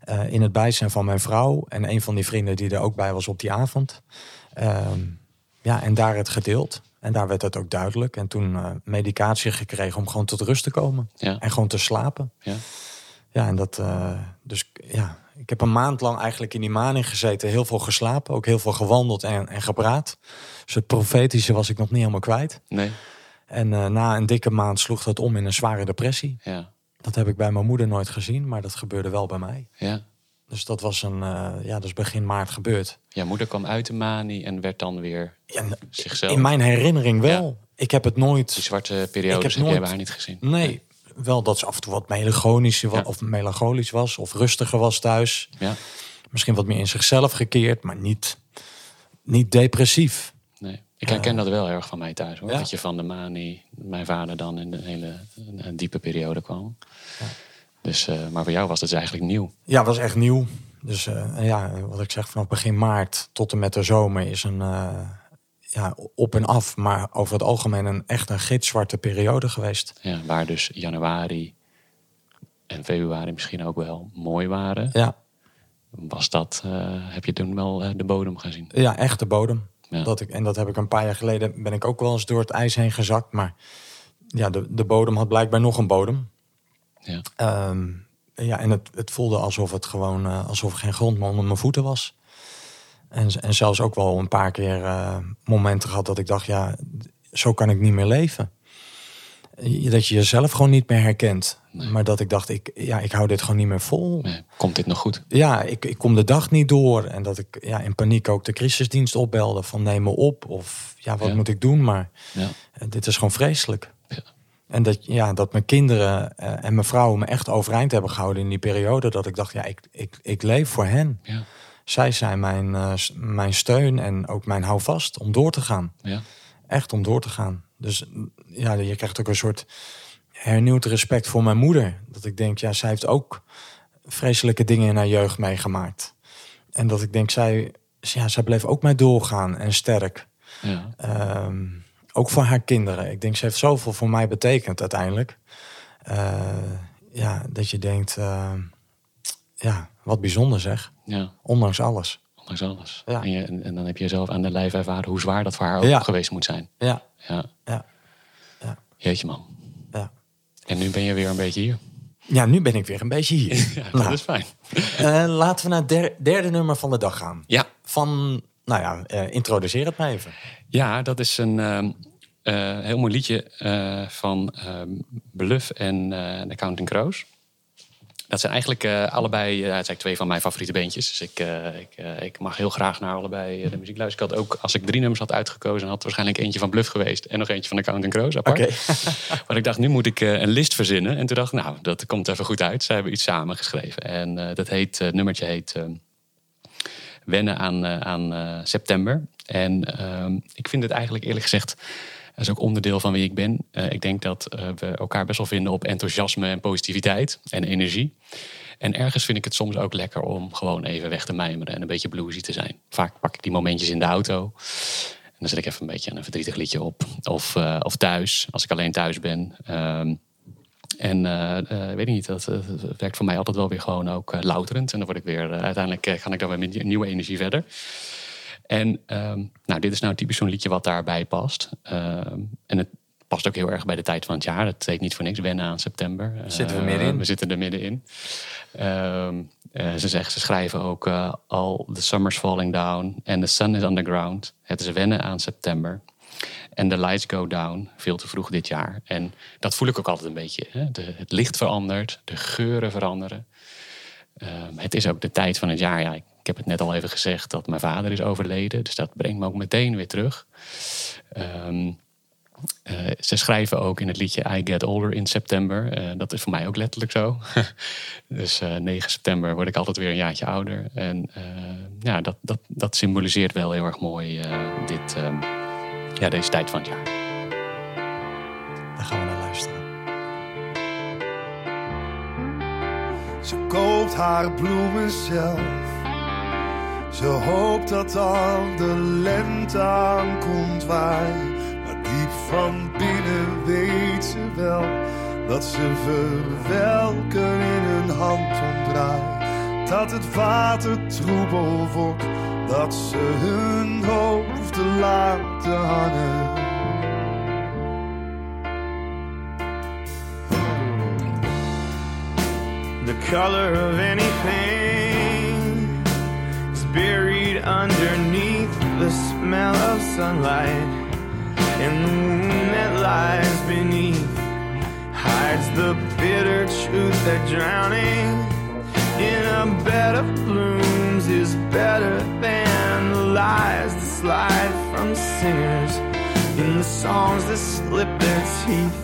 Eh, in het bijzijn van mijn vrouw en een van die vrienden die er ook bij was op die avond. Ehm, ja, en daar het gedeeld. En daar werd het ook duidelijk. En toen eh, medicatie gekregen om gewoon tot rust te komen. Ja. En gewoon te slapen. Ja. Ja, en dat, dus ja, ik heb een maand lang eigenlijk in die maning gezeten. Heel veel geslapen, ook heel veel gewandeld en, en gepraat. Dus het profetische was ik nog niet helemaal kwijt. Nee. En eh, na een dikke maand sloeg dat om in een zware depressie. Ja. Dat heb ik bij mijn moeder nooit gezien, maar dat gebeurde wel bij mij. Ja. Dus dat was een, eh, ja, dat is begin maart gebeurd. Jouw moeder kwam uit de manie en werd dan weer Ja, zichzelf. in mijn herinnering wel. Ik heb het Die nooit. zwarte periodes Ik heb heb, nooit- haar niet gezien. Nee, wel dat ze af en toe wat melancholisch, wa- Ja. of melancholisch was, of rustiger was thuis. Ja. Misschien wat meer in zichzelf gekeerd, maar niet, niet depressief. Nee. Ik herken dat wel erg van mij thuis hoor. Ja. Dat je van de manie, mijn vader dan in een hele een, diepe periode kwam. Dus, eh, maar voor jou was het dus eigenlijk nieuw. Ja, was echt nieuw. Dus eh, ja, wat ik zeg, vanaf begin maart tot en met de zomer is een eh, ja, op en af, maar over het algemeen een echt een gitzwarte periode geweest. Ja, waar dus januari en februari misschien ook wel mooi waren. Ja, Was dat, eh, heb je toen wel eh, de bodem gezien? ja echt de bodem. Ja. Dat ik, en dat heb ik een paar jaar geleden, ben ik ook wel eens door het ijs heen gezakt. Maar ja, de, de bodem had blijkbaar nog een bodem. Ja. Ehm, ja, en het, het voelde alsof het gewoon, eh, alsof er geen grond meer onder mijn voeten was. En, en zelfs ook wel een paar keer eh, momenten gehad dat ik dacht, ja, zo kan ik niet meer leven. Dat je jezelf gewoon niet meer herkent. Maar dat ik dacht, ik, ja, ik hou dit gewoon niet meer vol. Nee, komt dit nog goed? Ja, ik, ik kom de dag niet door. En dat ik ja, in paniek ook de crisisdienst opbelde van neem me op. Of ja, wat Ja. moet ik doen? Maar Ja. eh, dit is gewoon vreselijk. Ja. En dat, ja, dat mijn kinderen eh, en mijn vrouw me echt overeind hebben gehouden in die periode. Dat ik dacht, ja, ik, ik, ik leef voor hen. Ja. Zij zijn mijn, eh, mijn steun en ook mijn houvast om door te gaan. Ja. Echt om door te gaan. Dus ja, je krijgt ook een soort hernieuwd respect voor mijn moeder. Dat ik denk, ja, zij heeft ook vreselijke dingen in haar jeugd meegemaakt. En dat ik denk, zij, ja, zij bleef ook mij doorgaan en sterk. Ja. Ehm, ook voor haar kinderen. Ik denk, ze heeft zoveel voor mij betekend uiteindelijk. Eh, ja, dat je denkt, eh, ja, wat bijzonder zeg. ja, Ondanks alles. ondanks alles. Ja. En, je, en, en dan heb je zelf aan de lijf ervaren hoe zwaar dat voor haar ook Ja. geweest moet zijn. Ja, Ja. ja, ja, Jeetje man. ja. En nu ben je weer een beetje hier. Ja, nu ben ik weer een beetje hier. Ja, dat Nou. is fijn. Eh, laten we naar het der- derde nummer van de dag gaan. Ja, Van, nou ja, eh, introduceer het maar even. Ja, dat is een ehm, eh, heel mooi liedje van ehm, Bluff en eh de Counting Crows. Dat zijn eigenlijk eh, allebei, eh, het zijn twee van mijn favoriete beentjes. Dus ik, eh, ik, ik mag heel graag naar allebei de muziek luisteren. Ik had ook, als ik drie nummers had uitgekozen, had waarschijnlijk eentje van Bluff geweest. En nog eentje van de Counting Crows apart. Oké. Maar ik dacht, nu moet ik een list verzinnen. En toen dacht ik, nou, dat komt even goed uit. Ze hebben iets samen geschreven. En dat heet, het nummertje heet ehm, Wennen aan, aan september. En ehm, ik vind het eigenlijk eerlijk gezegd, dat is ook onderdeel van wie ik ben. Eh, ik denk dat eh, we elkaar best wel vinden op enthousiasme en positiviteit en energie. En ergens vind ik het soms ook lekker om gewoon even weg te mijmeren en een beetje bluesy te zijn. Vaak pak ik die momentjes in de auto. En dan zet ik even een beetje een verdrietig liedje op. Of, eh, thuis, als ik alleen thuis ben. Ehm, en eh, weet ik niet, dat, werkt voor mij altijd wel weer gewoon ook louterend. En dan word ik weer, uiteindelijk ga ik dan weer met nieuwe energie verder. En ehm, nou, dit is nou typisch zo'n liedje wat daarbij past. Ehm, en het past ook heel erg bij de tijd van het jaar. Het heet niet voor niks wennen aan september. Zitten we Eh, middenin. We zitten er middenin. Eh, ze, zeggen, ze schrijven ook eh, All the summer's falling down and the sun is underground. Het is wennen aan september. En the lights go down, veel te vroeg dit jaar. En dat voel ik ook altijd een beetje. Hè? De, het licht verandert, de geuren veranderen. Het is ook de tijd van het jaar. Ja, ik, ik heb het net al even gezegd dat mijn vader is overleden. Dus dat brengt me ook meteen weer terug. Ehm, eh, ze schrijven ook in het liedje I Get Older in september. Eh, dat is voor mij ook letterlijk zo. dus eh 9 september word ik altijd weer een jaartje ouder. En eh, ja, dat, dat, dat symboliseert wel heel erg mooi eh, dit, ehm, ja, deze tijd van het jaar. Daar gaan we naar luisteren. Ze koopt haar bloemen zelf. Ze hoopt dat dan de lente aankomt waaien. Maar diep van binnen weet ze wel dat ze verwelken in hun handomdraai. Dat het water troebel wordt, dat ze hun hoofden laten hangen. The color of anything buried underneath the smell of sunlight, and the wound that lies beneath hides the bitter truth that drowning in a bed of blooms is better than the lies that slide from singers in the songs that slip their teeth.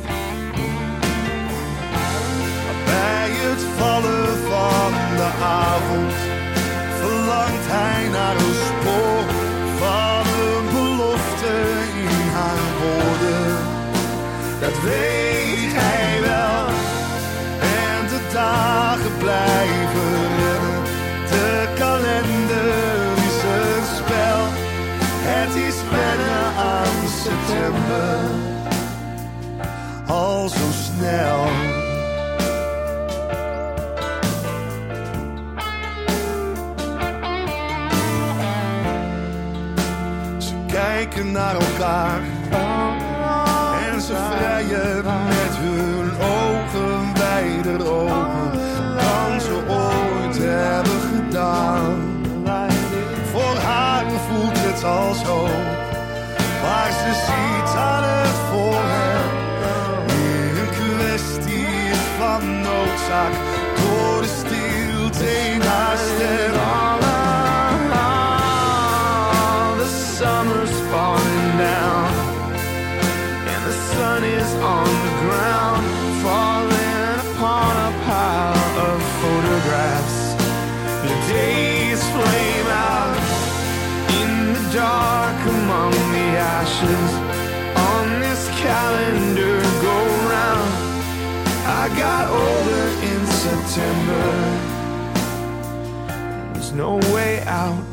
Vallen van de avond verlangt hij naar een spoor van een belofte in haar woorden. Dat weet hij wel. En de dagen blijven rennen. De kalender is een spel. Het is wennen aan september. Al zo snel. Naar elkaar. En ze vrijen met hun ogen wijder open dan ze ooit hebben gedaan. Voor haar voelt het al zo, maar ze ziet aan het voor hem weer een kwestie van noodzaak door de stilte in haar September. There's no way out.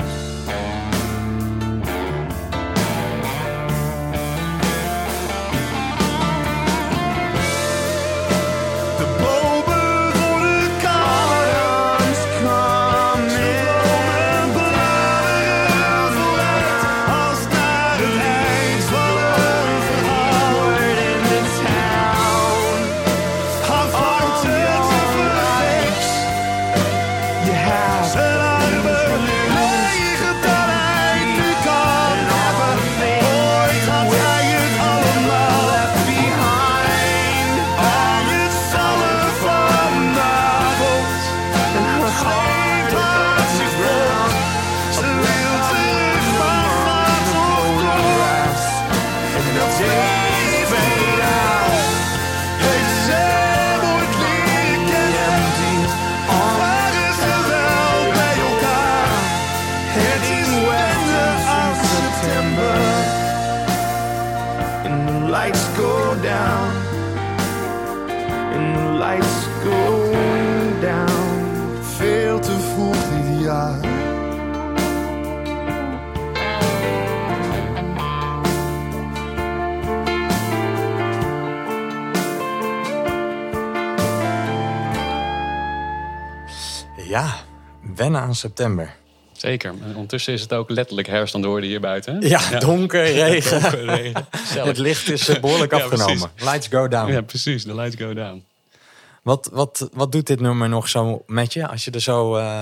Wennen aan september. Zeker. En ondertussen is het ook letterlijk herfst aan de orde hier buiten. hè? Ja, donker, regen. Donker, regen. Gezellig. Het licht is eh, behoorlijk Ja, afgenomen. Lights go down. Ja, precies. The lights go down. Wat, wat, wat doet dit nummer nog zo met je als je er zo eh,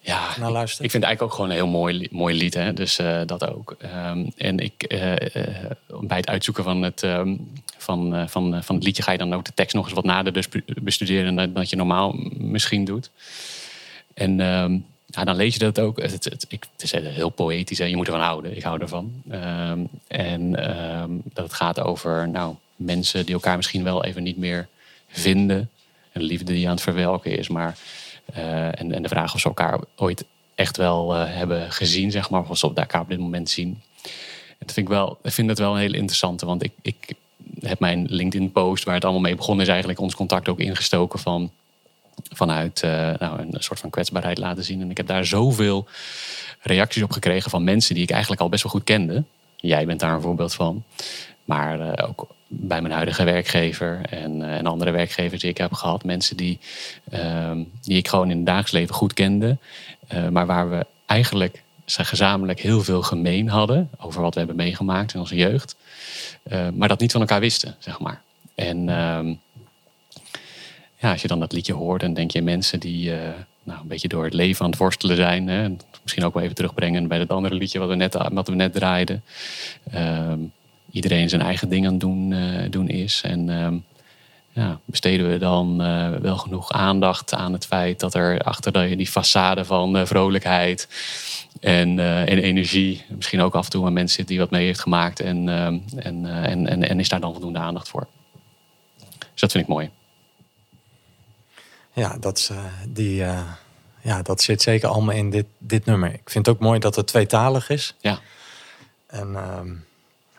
Ja, naar luistert? Ik vind het eigenlijk ook gewoon een heel mooi, mooi lied, hè? dus eh, dat ook. Ehm, en ik, bij het uitzoeken van het, ehm, van, van, van het liedje ga je dan ook de tekst nog eens wat nader dus be- bestuderen dan dat je normaal misschien doet. En ehm, ja, dan lees je dat ook. Het, het, ik, het is heel poëtisch, hè? je moet ervan houden. Ik hou ervan. Ehm, en ehm, dat het gaat over nou, mensen die elkaar misschien wel even niet meer vinden. Een liefde die aan het verwelken is, maar eh, en, en de vraag of ze elkaar ooit echt wel eh, hebben gezien, zeg maar, of ze elkaar op dit moment zien. En dat vind ik wel, ik vind het wel een hele interessante, want ik, ik heb mijn LinkedIn-post, waar het allemaal mee begonnen is, eigenlijk ons contact ook ingestoken van vanuit eh, nou, een soort van kwetsbaarheid laten zien. En ik heb daar zoveel reacties op gekregen van mensen die ik eigenlijk al best wel goed kende. Jij bent daar een voorbeeld van. Maar eh, ook bij mijn huidige werkgever en, eh, en andere werkgevers die ik heb gehad. Mensen die, ehm, die ik gewoon in het dagelijks leven goed kende. maar waar we eigenlijk gezamenlijk heel veel gemeen hadden. Over wat we hebben meegemaakt in onze jeugd. Maar dat niet van elkaar wisten, zeg maar. En ehm, ja, als je dan dat liedje hoort, dan denk je mensen die eh, nou, een beetje door het leven aan het worstelen zijn. Hè, en misschien ook wel even terugbrengen bij dat andere liedje wat we net, wat we net draaiden. Ehm, iedereen zijn eigen ding aan het doen, eh, doen is. En ehm, ja, besteden we dan eh, wel genoeg aandacht aan het feit dat er achter die, façade van vrolijkheid en, en energie, misschien ook af en toe een mens zit die wat mee heeft gemaakt. En, ehm, en, en, en, en is daar dan voldoende aandacht voor? Dus dat vind ik mooi. Ja, dat, is, eh, die, eh, ja, dat zit zeker allemaal in dit, dit nummer. Ik vind het ook mooi dat het tweetalig is. Ja. En ehm,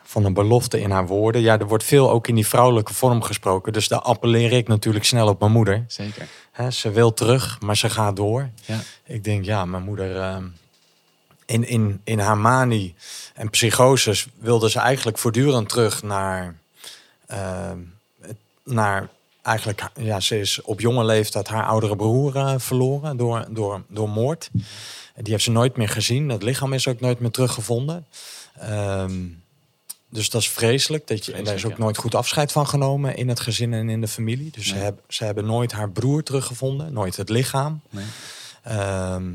van een belofte in haar woorden. Ja, er wordt veel ook in die vrouwelijke vorm gesproken. Dus daar appelleer ik natuurlijk snel op mijn moeder. Zeker. Ze wil terug, maar ze gaat door. Ja. Ik denk, ja, mijn moeder... ehm, in, in, in haar manie en psychoses wilde ze eigenlijk voortdurend terug naar... ehm, naar eigenlijk, ja, ze is op jonge leeftijd haar oudere broer eh, verloren door, door, door moord. Die heeft ze nooit meer gezien. Het lichaam is ook nooit meer teruggevonden. Ehm, dus dat is vreselijk. Dat je, en daar is ook ja. nooit goed afscheid van genomen in het gezin en in de familie. Dus ze, hebben, ze hebben nooit haar broer teruggevonden, nooit het lichaam. Nee. Ehm,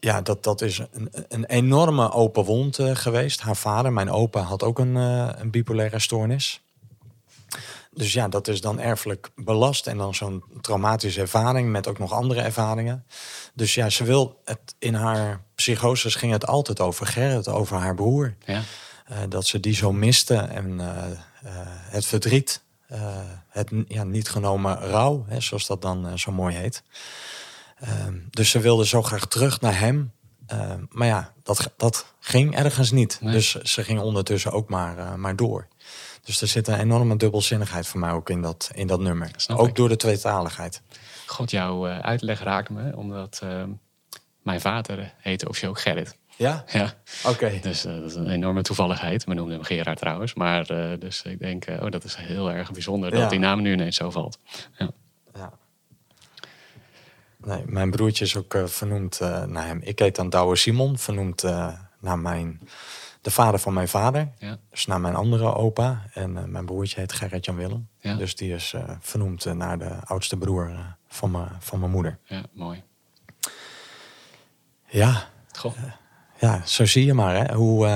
ja, dat, dat is een, een enorme open wond eh, geweest. Haar vader, mijn opa, had ook een, eh, een bipolaire stoornis. Dus ja, dat is dan erfelijk belast. En dan zo'n traumatische ervaring met ook nog andere ervaringen. Dus ja, ze wil het in haar psychoses ging het altijd over Gerrit, over haar broer. Ja. Eh, dat ze die zo miste en eh, eh, het verdriet, het ja, niet genomen rouw, hè, zoals dat dan zo mooi heet. Ehm, dus ze wilde zo graag terug naar hem. Ehm, maar ja, dat, dat ging ergens niet. Nee. Dus ze ging ondertussen ook maar, maar door. Dus er zit een enorme dubbelzinnigheid voor mij ook in dat, in dat nummer. Snap ook ik. door de tweetaligheid. God, jouw eh, uitleg raakt me, omdat eh, mijn vader heette officieel ook Gerrit. Ja? Ja, Oké. dus eh, dat is een enorme toevalligheid. We noemden hem Gerard trouwens. Maar eh, dus ik denk, oh, dat is heel erg bijzonder dat die naam nu ineens zo valt. Ja. Ja. Nee, mijn broertje is ook vernoemd naar hem. Ik heet dan Douwe Simon, vernoemd naar mijn, de vader van mijn vader. Ja. Dus naar mijn andere opa. En eh, mijn broertje heet Gerrit-Jan Willem. Ja. Dus die is eh, vernoemd eh, naar de oudste broer van, mijn van mijn moeder. ja, mooi. Ja, Goh. ja, zo zie je maar hè, hoe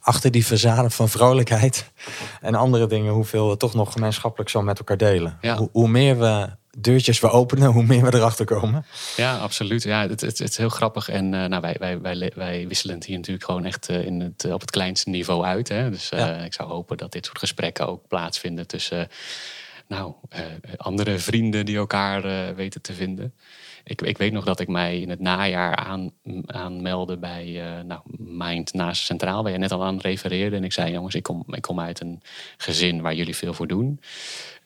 achter die verzade van vrolijkheid en andere dingen, hoeveel we toch nog gemeenschappelijk zo met elkaar delen. Ja. Hoe, hoe meer we deurtjes we openen, hoe meer we erachter komen. Ja, absoluut. Ja, het, het, het is heel grappig. En eh, nou, wij, wij, wij, wij wisselen het hier natuurlijk gewoon echt eh, in het, eh, op het kleinste niveau uit. Hè? Dus Ja. ik zou hopen dat dit soort gesprekken ook plaatsvinden tussen nou, andere vrienden die elkaar weten te vinden. Ik, ik weet nog dat ik mij in het najaar aan, aanmeldde bij nou, Mind naast Centraal, waar je net al aan refereerde. En ik zei, jongens, ik kom, ik kom uit een gezin waar jullie veel voor doen.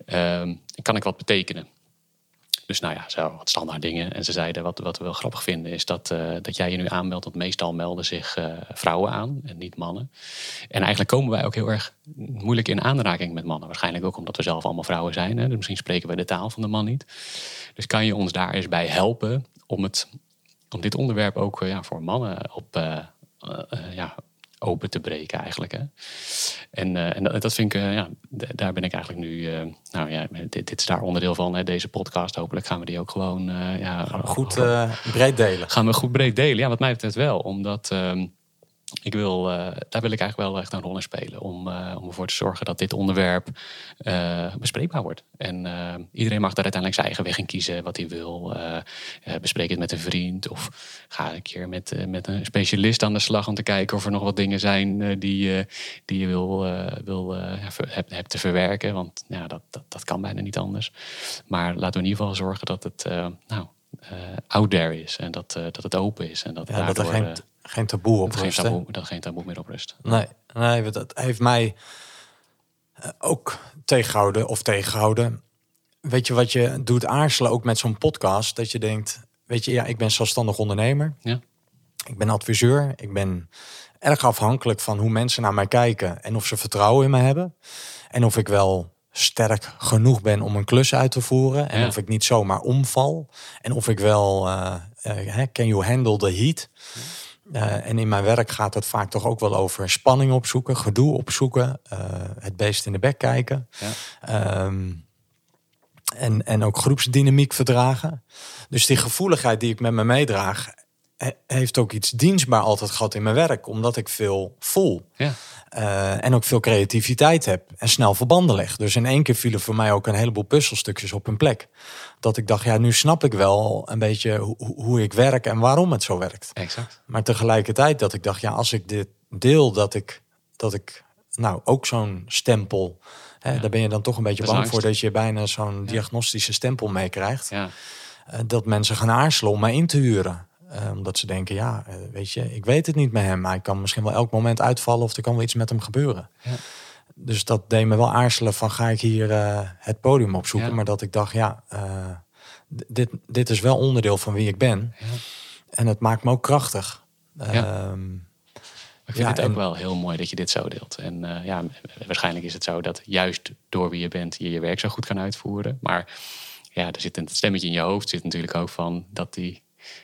Ehm, kan ik wat betekenen? Dus nou ja, zo wat standaard dingen. En ze zeiden, wat, wat we wel grappig vinden, is dat, eh, dat jij je nu aanmeldt. Want meestal melden zich eh, vrouwen aan en niet mannen. En eigenlijk komen wij ook heel erg moeilijk in aanraking met mannen. Waarschijnlijk ook omdat we zelf allemaal vrouwen zijn. Hè? Dus misschien spreken we de taal van de man niet. Dus kan je ons daar eens bij helpen om, het, om dit onderwerp ook eh, ja, voor mannen op, ja, open te breken eigenlijk. Hè? En, eh, en dat, dat vind ik, eh, ja, daar ben ik eigenlijk nu, eh, nou ja, dit, dit is daar onderdeel van, hè, deze podcast. Hopelijk gaan we die ook gewoon, ja, Goed breed delen. gaan we goed breed delen. Ja, wat mij betreft wel, omdat ehm, ik wil, eh, daar wil ik eigenlijk wel echt een rol in spelen. Om, eh, om ervoor te zorgen dat dit onderwerp eh, bespreekbaar wordt. En iedereen mag daar uiteindelijk zijn eigen weg in kiezen wat hij wil. Bespreek het met een vriend of ga een keer met, met een specialist aan de slag om te kijken of er nog wat dingen zijn die, die je wil, wil, hebt, te verwerken. Want ja, dat, dat, dat kan bijna niet anders. Maar laten we in ieder geval zorgen dat het nou, out there is en dat, dat het open is. En dat, Ja, dat er daardoor, geen, geen taboe op dat, geen rust. hè? taboe, dat geen taboe meer op rust. Nee, nee, dat heeft mij eh, ook tegengehouden of tegengehouden. Weet je wat je doet aarzelen ook met zo'n podcast? Dat je denkt, weet je, ja, ik ben zelfstandig ondernemer. Ja. Ik ben adviseur. Ik ben erg afhankelijk van hoe mensen naar mij kijken en of ze vertrouwen in me hebben. En of ik wel sterk genoeg ben om een klus uit te voeren. En Ja. of ik niet zomaar omval. En of ik wel, eh, hè, can you handle the heat? Eh, en in mijn werk gaat het vaak toch ook wel over spanning opzoeken, gedoe opzoeken, eh, het beest in de bek kijken. Ja. Ehm, en, en ook groepsdynamiek verdragen. Dus die gevoeligheid die ik met me meedraag, heeft ook iets dienstbaar altijd gehad in mijn werk, omdat ik veel voel. Ja. Eh, en ook veel creativiteit heb en snel verbanden leg. Dus in één keer vielen voor mij ook een heleboel puzzelstukjes op hun plek. Dat ik dacht, ja, nu snap ik wel een beetje hoe, hoe ik werk en waarom het zo werkt. Exact. Maar tegelijkertijd dat ik dacht, ja, als ik dit deel, dat ik, dat ik nou ook zo'n stempel, hè, Ja. daar ben je dan toch een beetje bang voor dat je bijna zo'n diagnostische stempel meekrijgt. Ja. Eh, dat mensen gaan aarzelen om mij in te huren. Omdat ze denken, ja, eh, weet je, ik weet het niet met hem. Hij kan misschien wel elk moment uitvallen of er kan wel iets met hem gebeuren. Ja. Dus dat deed me wel aarzelen van, ga ik hier eh, het podium opzoeken? Ja. Maar dat ik dacht, ja, eh, dit, dit is wel onderdeel van wie ik ben. Ja. En het maakt me ook krachtig. Ehm, Ik vind het ook en- wel heel mooi dat je dit zo deelt. En ja, waarschijnlijk is het zo dat juist door wie je bent je je werk zo goed kan uitvoeren. Maar ja, er zit een stemmetje in je hoofd, zit natuurlijk ook van dat die,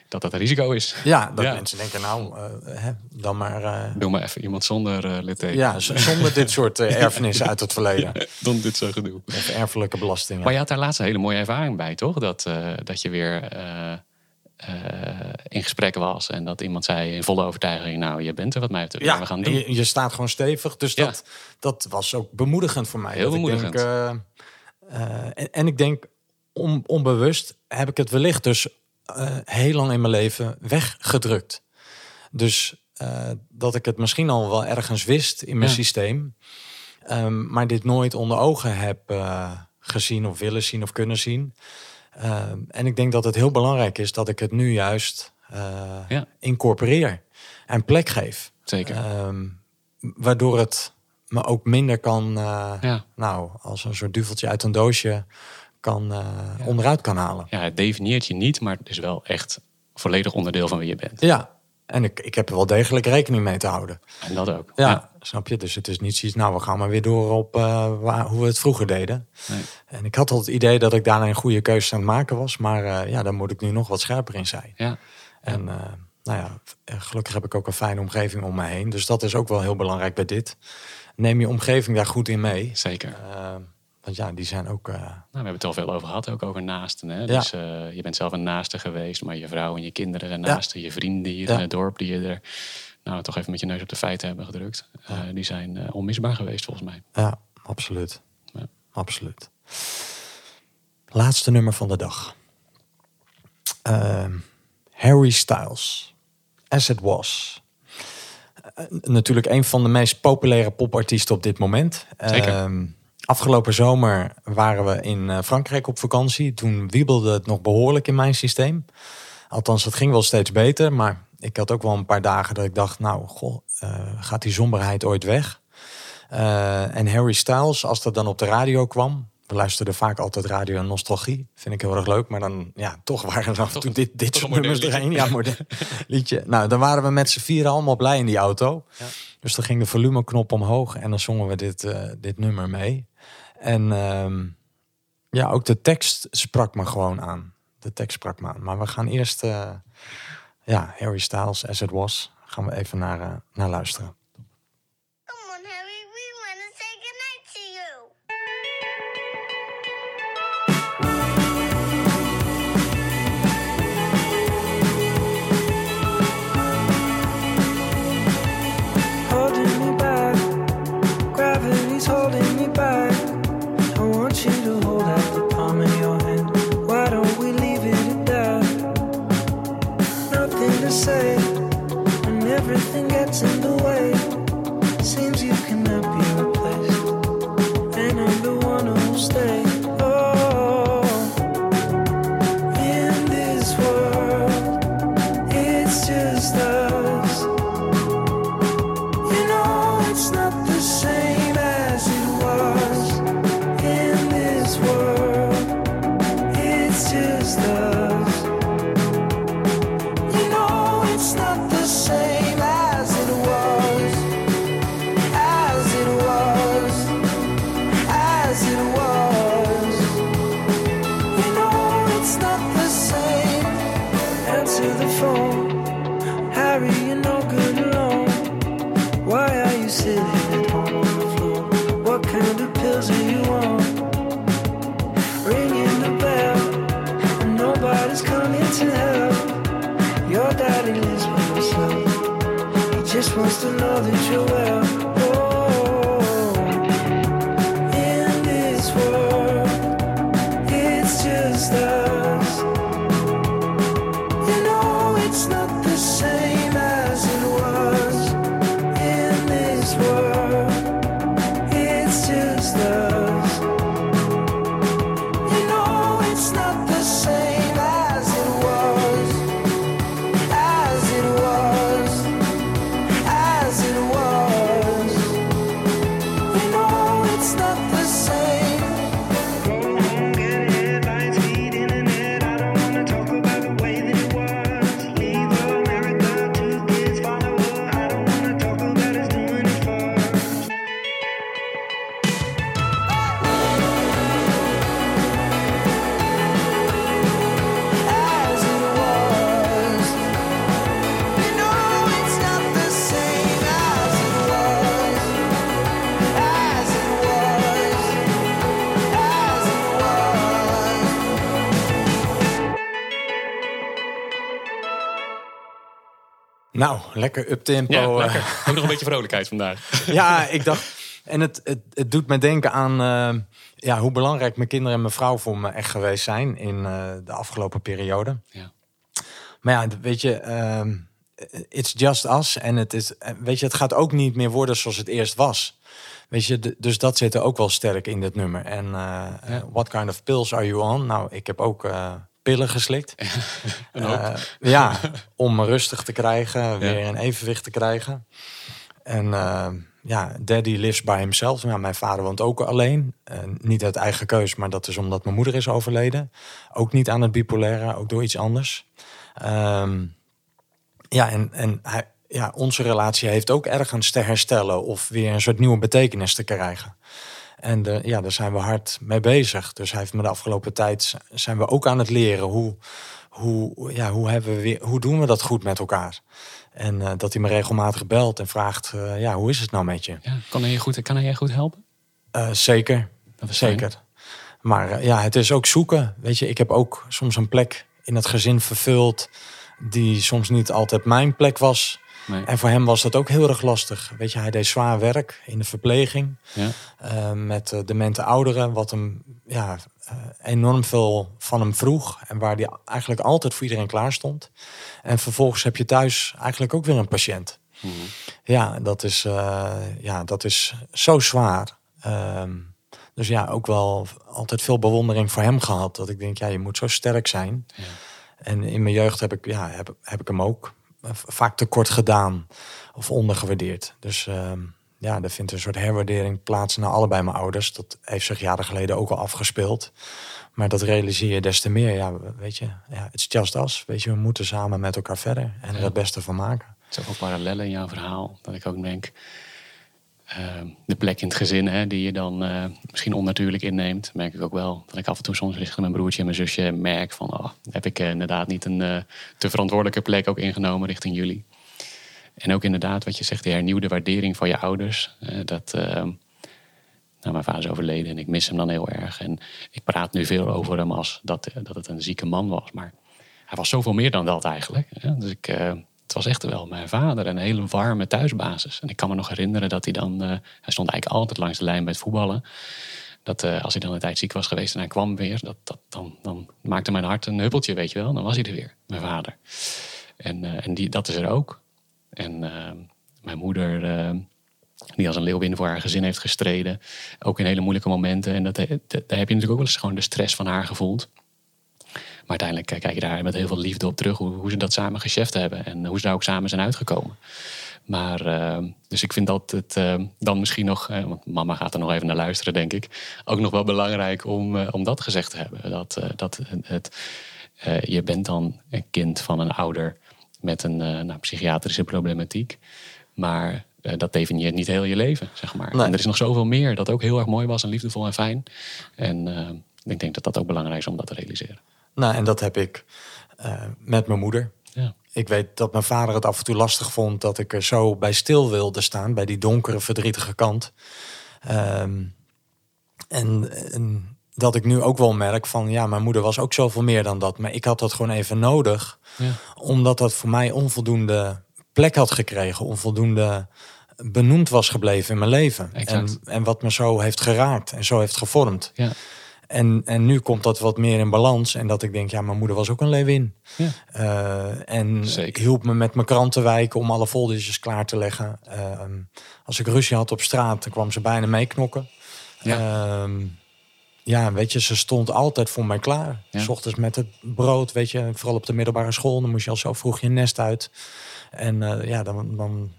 dat, dat een risico is. ja, dat Ja. mensen denken, nou, eh, hè, dan maar... eh, Doe maar even iemand zonder eh litteken. ja, zonder dit soort eh, erfenissen uit het verleden. Dan dit zo gedoe. Of erfelijke belastingen. Maar je had daar laatst een hele mooie ervaring bij, toch? Dat, eh, dat je weer eh, eh, in gesprek was en dat iemand zei in volle overtuiging: Nou, je bent er wat mij betreft. Ja, we gaan doen. Je, je staat gewoon stevig. Dus Ja. dat, dat was ook bemoedigend voor mij. Heel Dat ik bemoedigend. Denk, eh, eh, en, en ik denk, on, onbewust heb ik het wellicht dus eh, heel lang in mijn leven weggedrukt. Dus eh, dat ik het misschien al wel ergens wist in mijn Ja. systeem. Ehm, maar dit nooit onder ogen heb eh, gezien of willen zien of kunnen zien. Ehm, en ik denk dat het heel belangrijk is dat ik het nu juist Ja. incorporeer en plek geef. Zeker. Ehm, waardoor het me ook minder kan, Ja. nou, als een soort duveltje uit een doosje kan eh, onderuit kan halen. ja, het definieert je niet, maar het is wel echt volledig onderdeel van wie je bent. Ja, en ik, ik heb er wel degelijk rekening mee te houden. En dat ook. Ja, snap je? Dus het is niet zoiets, nou, we gaan maar weer door op eh, waar, hoe we het vroeger deden. Nee. En ik had al het idee dat ik daarna een goede keuze aan het maken was. Maar eh, ja, daar moet ik nu nog wat scherper in zijn. Ja. En eh, nou ja, gelukkig heb ik ook een fijne omgeving om me heen. Dus dat is ook wel heel belangrijk bij dit. Neem je omgeving daar goed in mee. Zeker. Want ja, die zijn ook... eh, Nou, we hebben het al veel over gehad, ook over naasten. Hè? Ja. Dus eh, je bent zelf een naaste geweest, maar je vrouw en je kinderen zijn Ja. naasten. Je vrienden hier Ja. in het dorp die je er nou, toch even met je neus op de feiten hebben gedrukt. Eh, die zijn onmisbaar geweest volgens mij. ja, absoluut. Ja. Absoluut. Laatste nummer van de dag. Ehm, Harry Styles. As It Was. Natuurlijk een van de meest populaire popartiesten op dit moment. Zeker. Ehm, afgelopen zomer waren we in eh, Frankrijk op vakantie. Toen wiebelde het nog behoorlijk in mijn systeem. Althans, het ging wel steeds beter. Maar ik had ook wel een paar dagen dat ik dacht... nou, goh, eh, gaat die somberheid ooit weg? Eh, en Harry Styles, als dat dan op de radio kwam... We luisterden vaak altijd radio en nostalgie. Vind ik heel erg leuk. Maar dan, ja, toch waren er af en toe dit, dit soort nummers erheen. Ja, modern liedje. Nou, dan waren we met z'n vieren allemaal blij in die auto. Dus dan ging de volumeknop omhoog en dan zongen we dit, dit nummer mee. En ehm, ja, ook de tekst sprak me gewoon aan. De tekst sprak me aan. Maar we gaan eerst, eh, ja, Harry Styles, As It Was, gaan we even naar, eh, naar luisteren. Nou, lekker up-tempo. Ja, eh. lekker. Ook nog een beetje vrolijkheid vandaag. Ja, ik dacht. En het, het, het doet me denken aan eh, ja, hoe belangrijk mijn kinderen en mijn vrouw voor me echt geweest zijn in eh, de afgelopen periode. Ja. Maar ja, weet je, ehm, it's just us. En het, is, weet je, het gaat ook niet meer worden zoals het eerst was. Weet je, dus dat zit er ook wel sterk in dit nummer. En eh, what kind of pills are you on? Nou, ik heb ook pillen geslikt. Een hoop. Eh, ja, om me rustig te krijgen, weer in evenwicht te krijgen. En eh, ja, daddy lives by himself. Nou, mijn vader woont ook alleen. Eh, niet uit eigen keus, maar dat is omdat mijn moeder is overleden. Ook niet aan het bipolaire, ook door iets anders. Ehm, ja, en, en hij, ja, onze relatie heeft ook ergens te herstellen of weer een soort nieuwe betekenis te krijgen. En de, ja, daar zijn we hard mee bezig. Dus hij heeft me de afgelopen tijd zijn we ook aan het leren hoe, hoe, ja, hoe, hebben we weer, hoe doen we dat goed met elkaar. En eh, dat hij me regelmatig belt en vraagt, eh, ja, hoe is het nou met je? Ja, kan hij je goed, kan hij je goed helpen? Eh, zeker, Dat is fijn. zeker. Maar ja, het is ook zoeken. Weet je, ik heb ook soms een plek in het gezin vervuld die soms niet altijd mijn plek was. Nee. En voor hem was dat ook heel erg lastig. Weet je, hij deed zwaar werk in de verpleging Ja. eh, met eh, demente ouderen, wat hem ja, eh, enorm veel van hem vroeg en waar hij eigenlijk altijd voor iedereen klaar stond. En vervolgens heb je thuis eigenlijk ook weer een patiënt. Mhm. Ja, dat is, ja, dat is zo zwaar. Ehm, dus ja, ook wel altijd veel bewondering voor hem gehad. Dat ik denk, ja, je moet zo sterk zijn. Ja. En in mijn jeugd heb ik, ja, heb, heb ik hem ook vaak tekort gedaan of ondergewaardeerd. Dus ehm, ja, er vindt een soort herwaardering plaats naar allebei mijn ouders. Dat heeft zich jaren geleden ook al afgespeeld. Maar dat realiseer je des te meer. Ja, weet je, ja, it's just us. Weet je, we moeten samen met elkaar verder en er het beste van maken. Zoveel parallellen in jouw verhaal. Dat ik ook denk, de plek in het gezin hè, die je dan eh, misschien onnatuurlijk inneemt. Merk ik ook wel. Dat ik af en toe soms richting mijn broertje en mijn zusje merk van... Oh, heb ik eh, inderdaad niet een eh, te verantwoordelijke plek ook ingenomen richting jullie. En ook inderdaad wat je zegt, die hernieuwde waardering van je ouders. dat... eh, nou, mijn vader is overleden en ik mis hem dan heel erg. En ik praat nu veel over hem als dat, dat het een zieke man was. Maar hij was zoveel meer dan dat eigenlijk. Dus ik, het was echt wel mijn vader, een hele warme thuisbasis. En ik kan me nog herinneren dat hij dan... eh, hij stond eigenlijk altijd langs de lijn bij het voetballen. Dat eh, als hij dan een tijd ziek was geweest en hij kwam weer... Dat, dat, dan, dan maakte mijn hart een huppeltje, weet je wel. Dan was hij er weer, mijn vader. En, eh, en die, dat is er ook. En mijn moeder... die als een leeuwin voor haar gezin heeft gestreden. Ook in hele moeilijke momenten. En dat- daar heb je natuurlijk ook wel eens gewoon de stress van haar gevoeld. Maar uiteindelijk eh, kijk je daar met heel veel liefde op terug. Hoe, hoe ze dat samen gecheft hebben. En hoe ze daar ook samen zijn uitgekomen. Maar, eh, dus ik vind dat het eh, dan misschien nog... eh, want mama gaat er nog even naar luisteren, denk ik. Ook nog wel belangrijk om, eh, om dat gezegd te hebben. Dat, dat het, je bent dan een kind van een ouder... met een nou, psychiatrische problematiek. Maar dat definieert niet heel je leven, zeg maar. Nee. En er is nog zoveel meer dat ook heel erg mooi was en liefdevol en fijn. En eh, ik denk dat dat ook belangrijk is om dat te realiseren. Nou, en dat heb ik eh, met mijn moeder. Ja. Ik weet dat mijn vader het af en toe lastig vond dat ik er zo bij stil wilde staan, bij die donkere, verdrietige kant. Ehm, en, en dat ik nu ook wel merk van, ja, mijn moeder was ook zoveel meer dan dat. Maar ik had dat gewoon even nodig, Ja. omdat dat voor mij onvoldoende plek had gekregen, onvoldoende benoemd was gebleven in mijn leven. En, en wat me zo heeft geraakt en zo heeft gevormd. Ja. En, en nu komt dat wat meer in balans. En dat ik denk, ja, mijn moeder was ook een leeuwin. Ja. Eh, en Zeker. hielp me met mijn krantenwijken om alle foldertjes klaar te leggen. Ehm, als ik ruzie had op straat, dan kwam ze bijna meeknokken. Ja. ja, weet je, ze stond altijd voor mij klaar. Ja. S ochtends met het brood, weet je, vooral op de middelbare school. Dan moest je al zo vroeg je nest uit. En eh, ja, dan, dan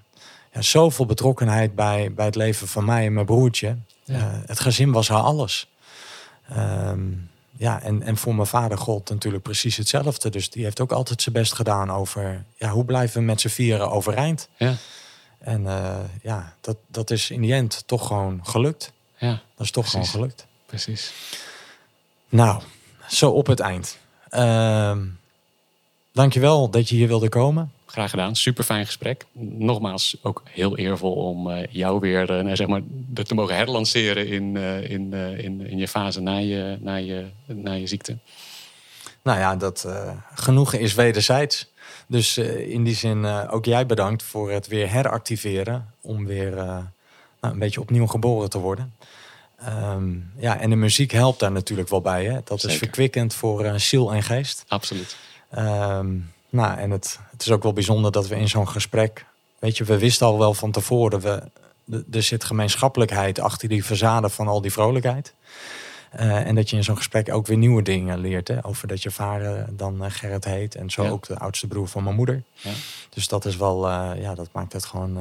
ja, zoveel betrokkenheid bij, bij het leven van mij en mijn broertje. Ja. Eh, het gezin was haar alles. Ehm, ja, en, en voor mijn vader gold natuurlijk precies hetzelfde. Dus die heeft ook altijd zijn best gedaan over... Ja, hoe blijven we met z'n vieren overeind? Ja. En eh, ja, dat, dat is in die end toch gewoon gelukt. ja, Dat is toch Precies. gewoon gelukt. precies. Nou, zo op het eind. Ehm dankjewel dat je hier wilde komen. Graag gedaan. Super fijn gesprek. Nogmaals, ook heel eervol om eh, jou weer eh, nou, zeg maar, te mogen herlanceren in, eh, in, in, in je fase na je, na je, na je ziekte. Nou ja, dat genoegen is wederzijds. Dus in die zin ook jij bedankt voor het weer heractiveren. Om weer nou, een beetje opnieuw geboren te worden. Ehm, ja, en de muziek helpt daar natuurlijk wel bij. Hè? Dat is verkwikkend voor ziel en geest. Absoluut. Ehm, nou, en het, het is ook wel bijzonder dat we in zo'n gesprek... Weet je, we wisten al wel van tevoren... We, er zit gemeenschappelijkheid achter die verzade van al die vrolijkheid. Eh, en dat je in zo'n gesprek ook weer nieuwe dingen leert. Hè? Over dat je vader dan eh, Gerrit heet. En zo Ja. ook de oudste broer van mijn moeder. Ja. Dus dat is wel... eh, ja, dat maakt het gewoon...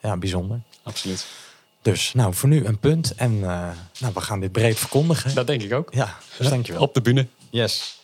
ja, bijzonder. Absoluut. Dus nou, voor nu een punt. En nou, we gaan dit breed verkondigen. Dat denk ik ook. Ja, dus dankjewel. Op de bühne. Yes.